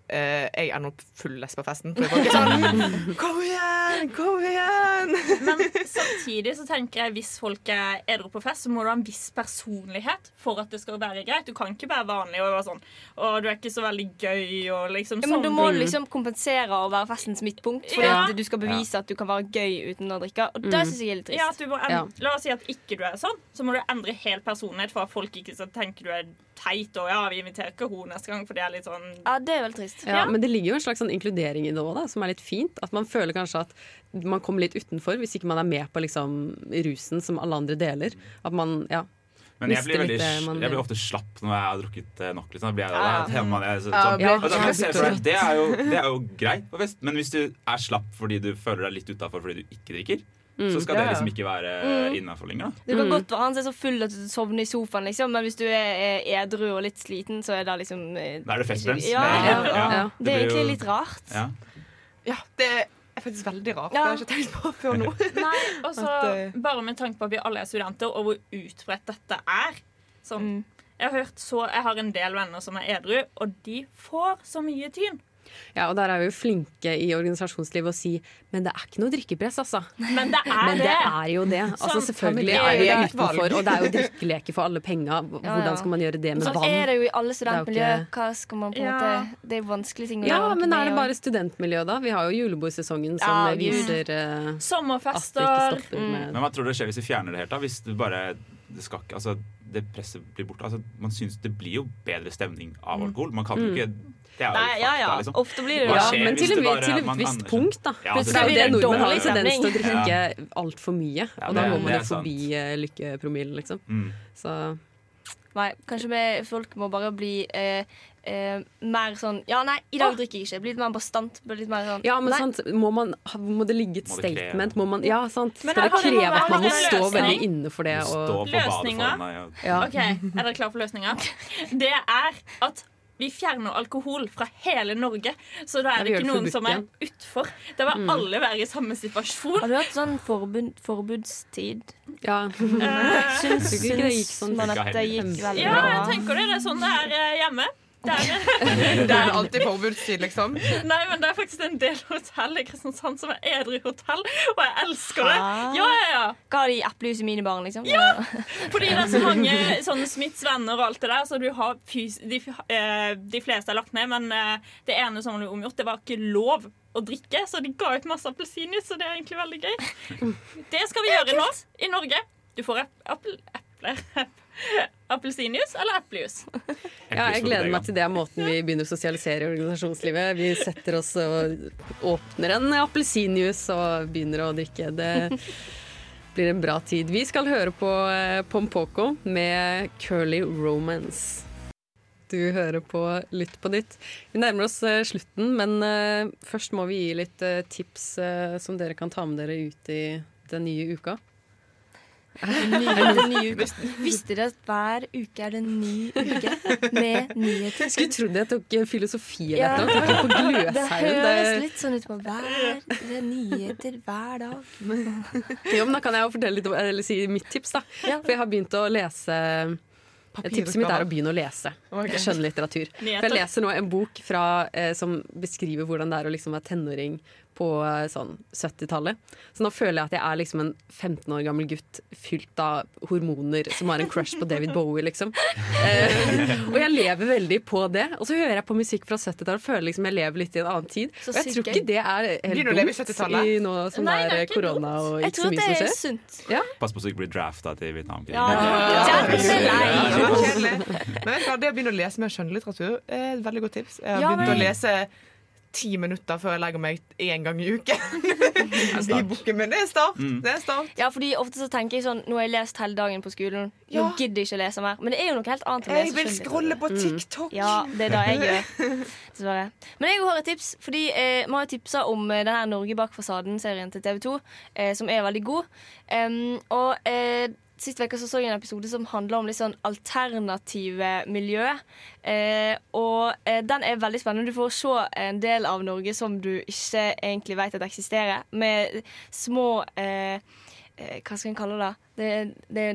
eh, jeg ender opp full på festen. For folk er sånn Kom igjen! Kom igjen! Men samtidig så tenker jeg hvis folk er edru på fest, så må du ha en viss personlighet for at det skal være greit. Du kan ikke være vanlig og være sånn Å, du er ikke så veldig gøy og liksom Ja, men sånn. du må liksom kompensere og være festens midtpunkt. Fordi Ja. du skal bevise at du kan være gøy uten å drikke. Og det syns jeg er litt trist. Ja, at du må en- La oss si at ikke du er sånn, så må du endre helt personlighet for at folk ikke skal tenke du er teit og ja, vi inviterer ikke henne neste gang, for det er litt sånn Ja, det er veldig trist. Ja, Men det ligger jo en slags sånn inkludering i det òg, som er litt fint. At man føler kanskje at man kommer litt utenfor hvis ikke man er med på liksom rusen som alle andre deler. At man, ja Men jeg blir, veldig, man jeg blir ofte slapp når jeg har drukket eh, nok. Liksom. Da blir jeg, Ja. da man jeg, så, sånn, kjempetrøtt. det, er jo, det er jo greit på fest, men hvis du er slapp fordi du føler deg litt utafor fordi du ikke drikker, Mm. så skal Ja, det liksom ikke være Mm. innafor lenger. da. Du kan godt være han som er så full at du sovner i sofaen, liksom, men hvis du er, edru og litt sliten, så er det liksom eh, Da er det festbrems. Ja, ja, ja. ja. Det Det er egentlig litt rart. Ja. Ja, det er faktisk veldig rart. Ja. Det har jeg ikke tenkt på før nå. Nei, også, At, eh, Bare med tanke på at vi alle er studenter, og hvor utbredt dette er. Sånn, jeg, har hørt så, jeg har en del venner som er edru, og de får så mye tyn. Ja, og der er vi jo flinke i organisasjonslivet å si Men det er ikke noe drikkepress, altså. Men det er Men det det. er jo det. Altså, Sånn, selvfølgelig er det vi utenfor, og det er jo drikkeleker for alle penga. Hvordan skal man gjøre det med Sånn vann? er det jo i alle studentmiljø. Hva skal man på en Ja. måte Det er vanskelige ting å Ja, gjøre Ja, men er det bare studentmiljø, da? Vi har jo julebordsesongen som Ja, viser uh, Sommerfester. at det ikke stopper Mm. med Men hva tror du skjer hvis vi fjerner det helt? da? Hvis du bare det skal ikke, altså, det presset blir borte. Altså, man synes Det blir jo bedre stemning av Mm. alkohol. Man kan jo Mm. ikke Det er jo Nei, ja, ja. liksom. Ofte blir det Hva skjer Men hvis til, det med bare- til et man visst anerkjenner- punkt, da. Ja, det det er jo blir det det nordmenn har dårlig tendens til å drikke altfor mye. Ja, Og da det- det man er jo sant. forbi eh, lykkepromillen, liksom. Mm. Så Nei, kanskje vi, folk må bare bli eh, eh, mer sånn Ja, nei, i dag drikker jeg ikke. Bli litt mer bastant. Bli litt mer sånn Ja, men nei. sant, må, man, må det ligge et Må det kreve? statement? Må man, ja, sant. Men Skal det har kreve at man må en stå løsning. veldig inne for det? Stå Og, på badet Løsninga? foran og- ja. OK, er dere klare for løsninga? Det er at vi fjerner alkohol fra hele Norge. Så da er det ikke noen som er utfor. Da vil Mm. alle være i samme situasjon. Har du hatt sånn forbud, forbudstid? Ja. Eh, Syns, Tror ikke det gikk sånn syns man at det gikk veldig Ja, jeg tenker det. Det er sånn det er eh, hjemme. Det er, Det er alltid forbudstid, liksom. nei, men det er faktisk en del hotell i Kristiansand som er edru hotell, og jeg elsker det. Ja, ja, ja. Har de eplejus i minibaren, liksom? Ja! Fordi det er så mange sånne Smiths venner og alt det der, så du har fys de, eh, de fleste er lagt ned, men eh, det ene som ble omgjort, det var ikke lov å drikke, så de ga ut masse appelsinjuice, og det er egentlig veldig gøy. Det skal vi gjøre nå i Norge. Du får ep- epler. Appelsinjuice eller eplejus? Ja, jeg gleder meg til det er måten vi begynner å sosialisere i organisasjonslivet. Vi setter oss og åpner en appelsinjuice og begynner å drikke. Det blir en bra tid. Vi skal høre på eh, Pompoko med 'Curly Romance'. Du hører på Lytt på nytt. Vi nærmer oss eh, slutten, men eh, først må vi gi litt tips som dere kan ta med dere ut i den nye uka. Visste dere at hver uke er det en ny uke med nyheter? Skulle trodd jeg tok eh, filosofi eller Ja. tok på Det høres litt sånn ut på hver Det er nyheter hver dag. Jo, men Da kan jeg jo fortelle litt om, eller si mitt tips. da For jeg har begynt å lese Tipset mitt er å begynne å lese okay. skjønnlitteratur. For jeg leser nå en bok fra, eh, som beskriver hvordan det er å liksom være tenåring på eh, sånn 70-tallet. Så nå føler jeg at jeg er liksom en 15 år gammel gutt fylt av hormoner som har en crush på David Bowie, liksom. Eh, og jeg lever veldig på det. Og så hører jeg på musikk fra 70-tallet og føler liksom jeg lever litt i en annen tid. Så og jeg tror ikke det er helt dumt i nå som Nei, det det er er ikke korona og Jeg ikke så tror mye det som er skjer. sunt. Ja. Pass på så du ikke blir drafta til Vietnamkrigen. Ja, Ja, er det. Men vet du hva, det å begynne å lese mer skjønnlitteratur er et veldig godt tips. Jeg har begynt å lese ti minutter før jeg legger meg én gang i uken. I boken min. Det er start. Mm. Det er start. Ja, fordi ofte så tenker jeg sånn Nå har jeg lest hele dagen på skolen. Nå Ja. gidder jeg ikke å lese mer. Men det er jo noe helt annet å Jeg vil skjønnlitteratur. scrolle på TikTok. Ja, det er det jeg gjør. Dessverre. Men jeg har et tips. Fordi eh, Vi har tipsa om denne Norge bak fasaden-serien til TV 2, eh, som er veldig god. Um, og eh, Sist uke så, så jeg en episode som handler om litt sånn alternative miljø. Eh, og eh, den er veldig spennende. Du får se en del av Norge som du ikke egentlig vet at eksisterer. Med små eh, eh, Hva skal en kalle det? Det, det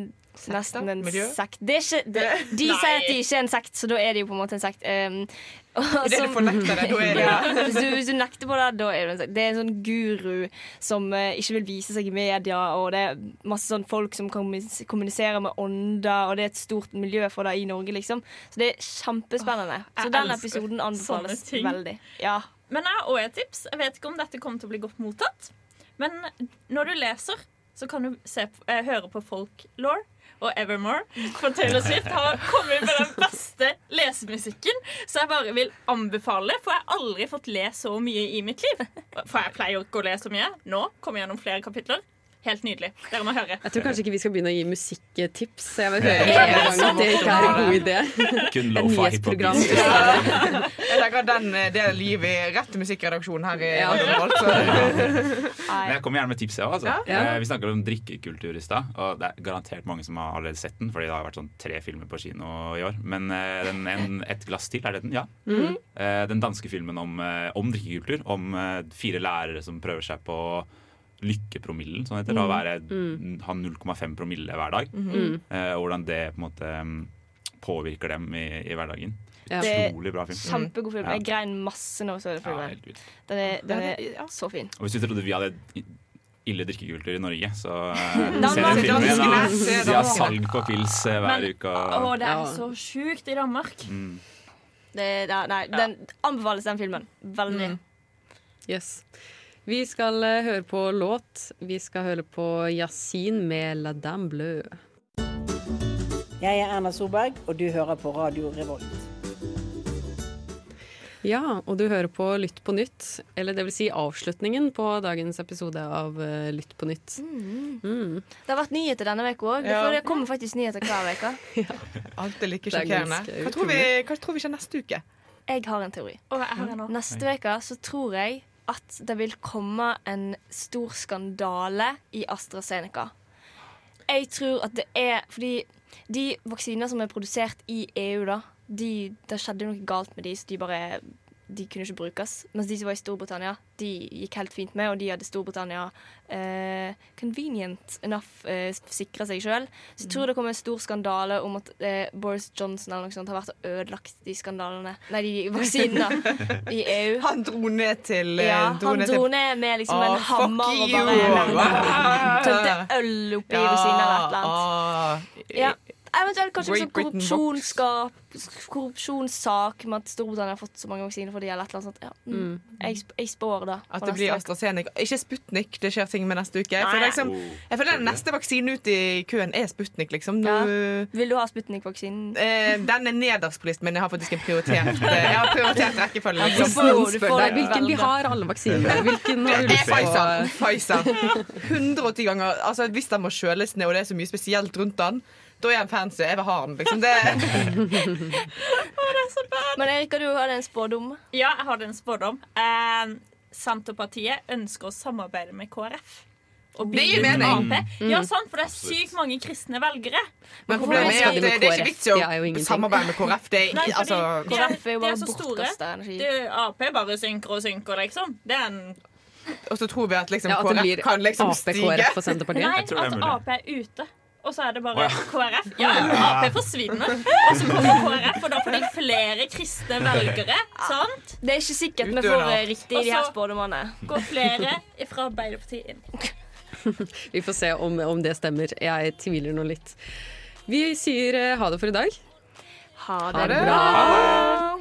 nesten en Miljø? sekt. Det er ikke, det, de Nei. sier at de ikke er en sekt, så da er de jo på en måte en sekt. Um, og Idet som- det, da det ja, hvis, du, hvis du nekter på det, da er du en sekt. Det er en sånn guru som uh, ikke vil vise seg i media, og det er masse sånn folk som kommuniserer med ånder, og det er et stort miljø for det i Norge, liksom. Så det er kjempespennende. jeg Så den episoden anbefales veldig. Ja. Men jeg har også et tips. Jeg vet ikke om dette kommer til å bli godt mottatt. Men når du leser, så kan du se, på- eh, høre på folklore og Evermore. For Taylor Swift har kommet med den beste lesemusikken. Så jeg bare vil anbefale, for jeg har aldri fått lest så mye i mitt liv. For jeg pleier ikke å lese så mye. Nå kommer jeg gjennom flere kapitler. Helt nydelig. Dere må høre. Jeg tror kanskje ikke vi skal begynne å gi musikktips. Jeg vil høre en gang at det ikke er en god idé. Kun Et nyhetsprogram. hiphop. Jeg tenker at den det er liv i rett musikkredaksjon her i Ja. Men jeg kommer gjerne med tips, jeg òg. Altså. Ja. Eh, Vi snakker om drikkekultur i stad, og det er garantert mange som har allerede sett den, fordi det har vært sånn tre filmer på kino i år. Men eh, den, en, Et glass til, er det den? Ja. Mhm. Eh, Den danske filmen om, om drikkekultur, om fire lærere som prøver seg på lykkepromillen, sånn heter det. Å Mm. være, Mm. ha 0,5 promille hver dag. Mhm. Eh, Og hvordan det på en måte mm, påvirker dem i, i hverdagen. Ja. Det Utrolig bra film. Kjempegod film. Ja. Jeg grein masse når jeg så den Ja, filmen. Den er, den er ja. så fin. Og hvis du trodde vi hadde ille drikkekultur i Norge, så eh, Danmark, se den filmen. da. De har salg på pils eh, hver Men- uke. Å, det er så sjukt i Danmark. mm. Det, det, nei, den anbefales, den filmen. Veldig. Mm. Yes. Vi skal eh, høre på låt. Vi skal høre på Yasin med La Dame Bleu. Jeg er Erna Solberg, og du hører på Radio Revolt. Ja, og du hører på Lytt på nytt, eller det vil si avslutningen på dagens episode av eh, Lytt på nytt. Mm. Det har vært nyheter denne uka òg. Ja. Det kommer faktisk nyheter hver uke. Alt er like er sjokkerende. Hva tror vi, hva tror vi skjer neste uke? Jeg har en teori. Og jeg har en. Neste uke så tror jeg at det vil komme en stor skandale i AstraZeneca. Jeg tror at det er fordi de vaksiner som er produsert i EU, da, de, det skjedde noe galt med de, så de bare de kunne ikke brukes. Mens de som var i Storbritannia, de gikk helt fint med, og de hadde Storbritannia eh, convenient enough eh, sikra seg sjøl. Så jeg tror det kommer en stor skandale om at eh, Boris Johnson eller noe sånt har vært og ødelagt de skandalene Nei, de vaksinene i EU. Han dro ned til eh, Ja, dro han ned dro til- ned med liksom oh, en hammer og bare tømte øl oppi ved siden av et eller annet. Oh, Ja. Eventuelt kanskje Great sånn korrupsjonsskap korrupsjonssak med at Storbritannia har fått så mange vaksiner fordi de eller et eller annet sånt. Ja. Mm. Mm. Jeg, sp- jeg spår det. At det blir. AstraZeneca. Ikke Sputnik. Det skjer ting med neste uke. Jeg føler, liksom, jeg føler den neste vaksinen ut i køen er Sputnik, liksom. Nå, Vil du ha Sputnik-vaksinen? eh, den er nederst på listen, men jeg har faktisk en prioritert eh, Jeg har prioritert rekkefølge. Liksom. hvilken vi har alle vaksinene. Hvilken har du Det er lyst på? Pfizer. Pfizer. 180 ganger. Altså, hvis den må kjøles ned, og det er så mye spesielt rundt den, da er han fancy. Jeg vil ha den. Liksom. Det, Men Erika, du hadde en spådom. Ja, jeg hadde en spådom. Eh, Senterpartiet ønsker å samarbeide med KrF. Og Det gir mening. Mm. Ja, sant, for det er sykt mange kristne velgere. men problemet er at det, det er ikke vits i er å samarbeide med KrF. Det er, Nei, altså, de er, KrF er jo bare bortkasta så energi. Det, Ap bare synker og synker, liksom. Det er en og så tror vi at liksom, Ja, at KrF kan liksom Ap, stige. KrF. Nei, det er at. Ap er ute. Og så er det bare ja. KrF. Ja, Ap forsvinner, og så kommer KrF, og da får de flere kristne velgere. Sant? Det er ikke sikkert vi får riktig i de her Og så. Går flere fra Arbeiderpartiet inn. Vi får se om, om det stemmer. Jeg tviler nå litt. Vi sier eh, ha det for i dag. Ha det bra.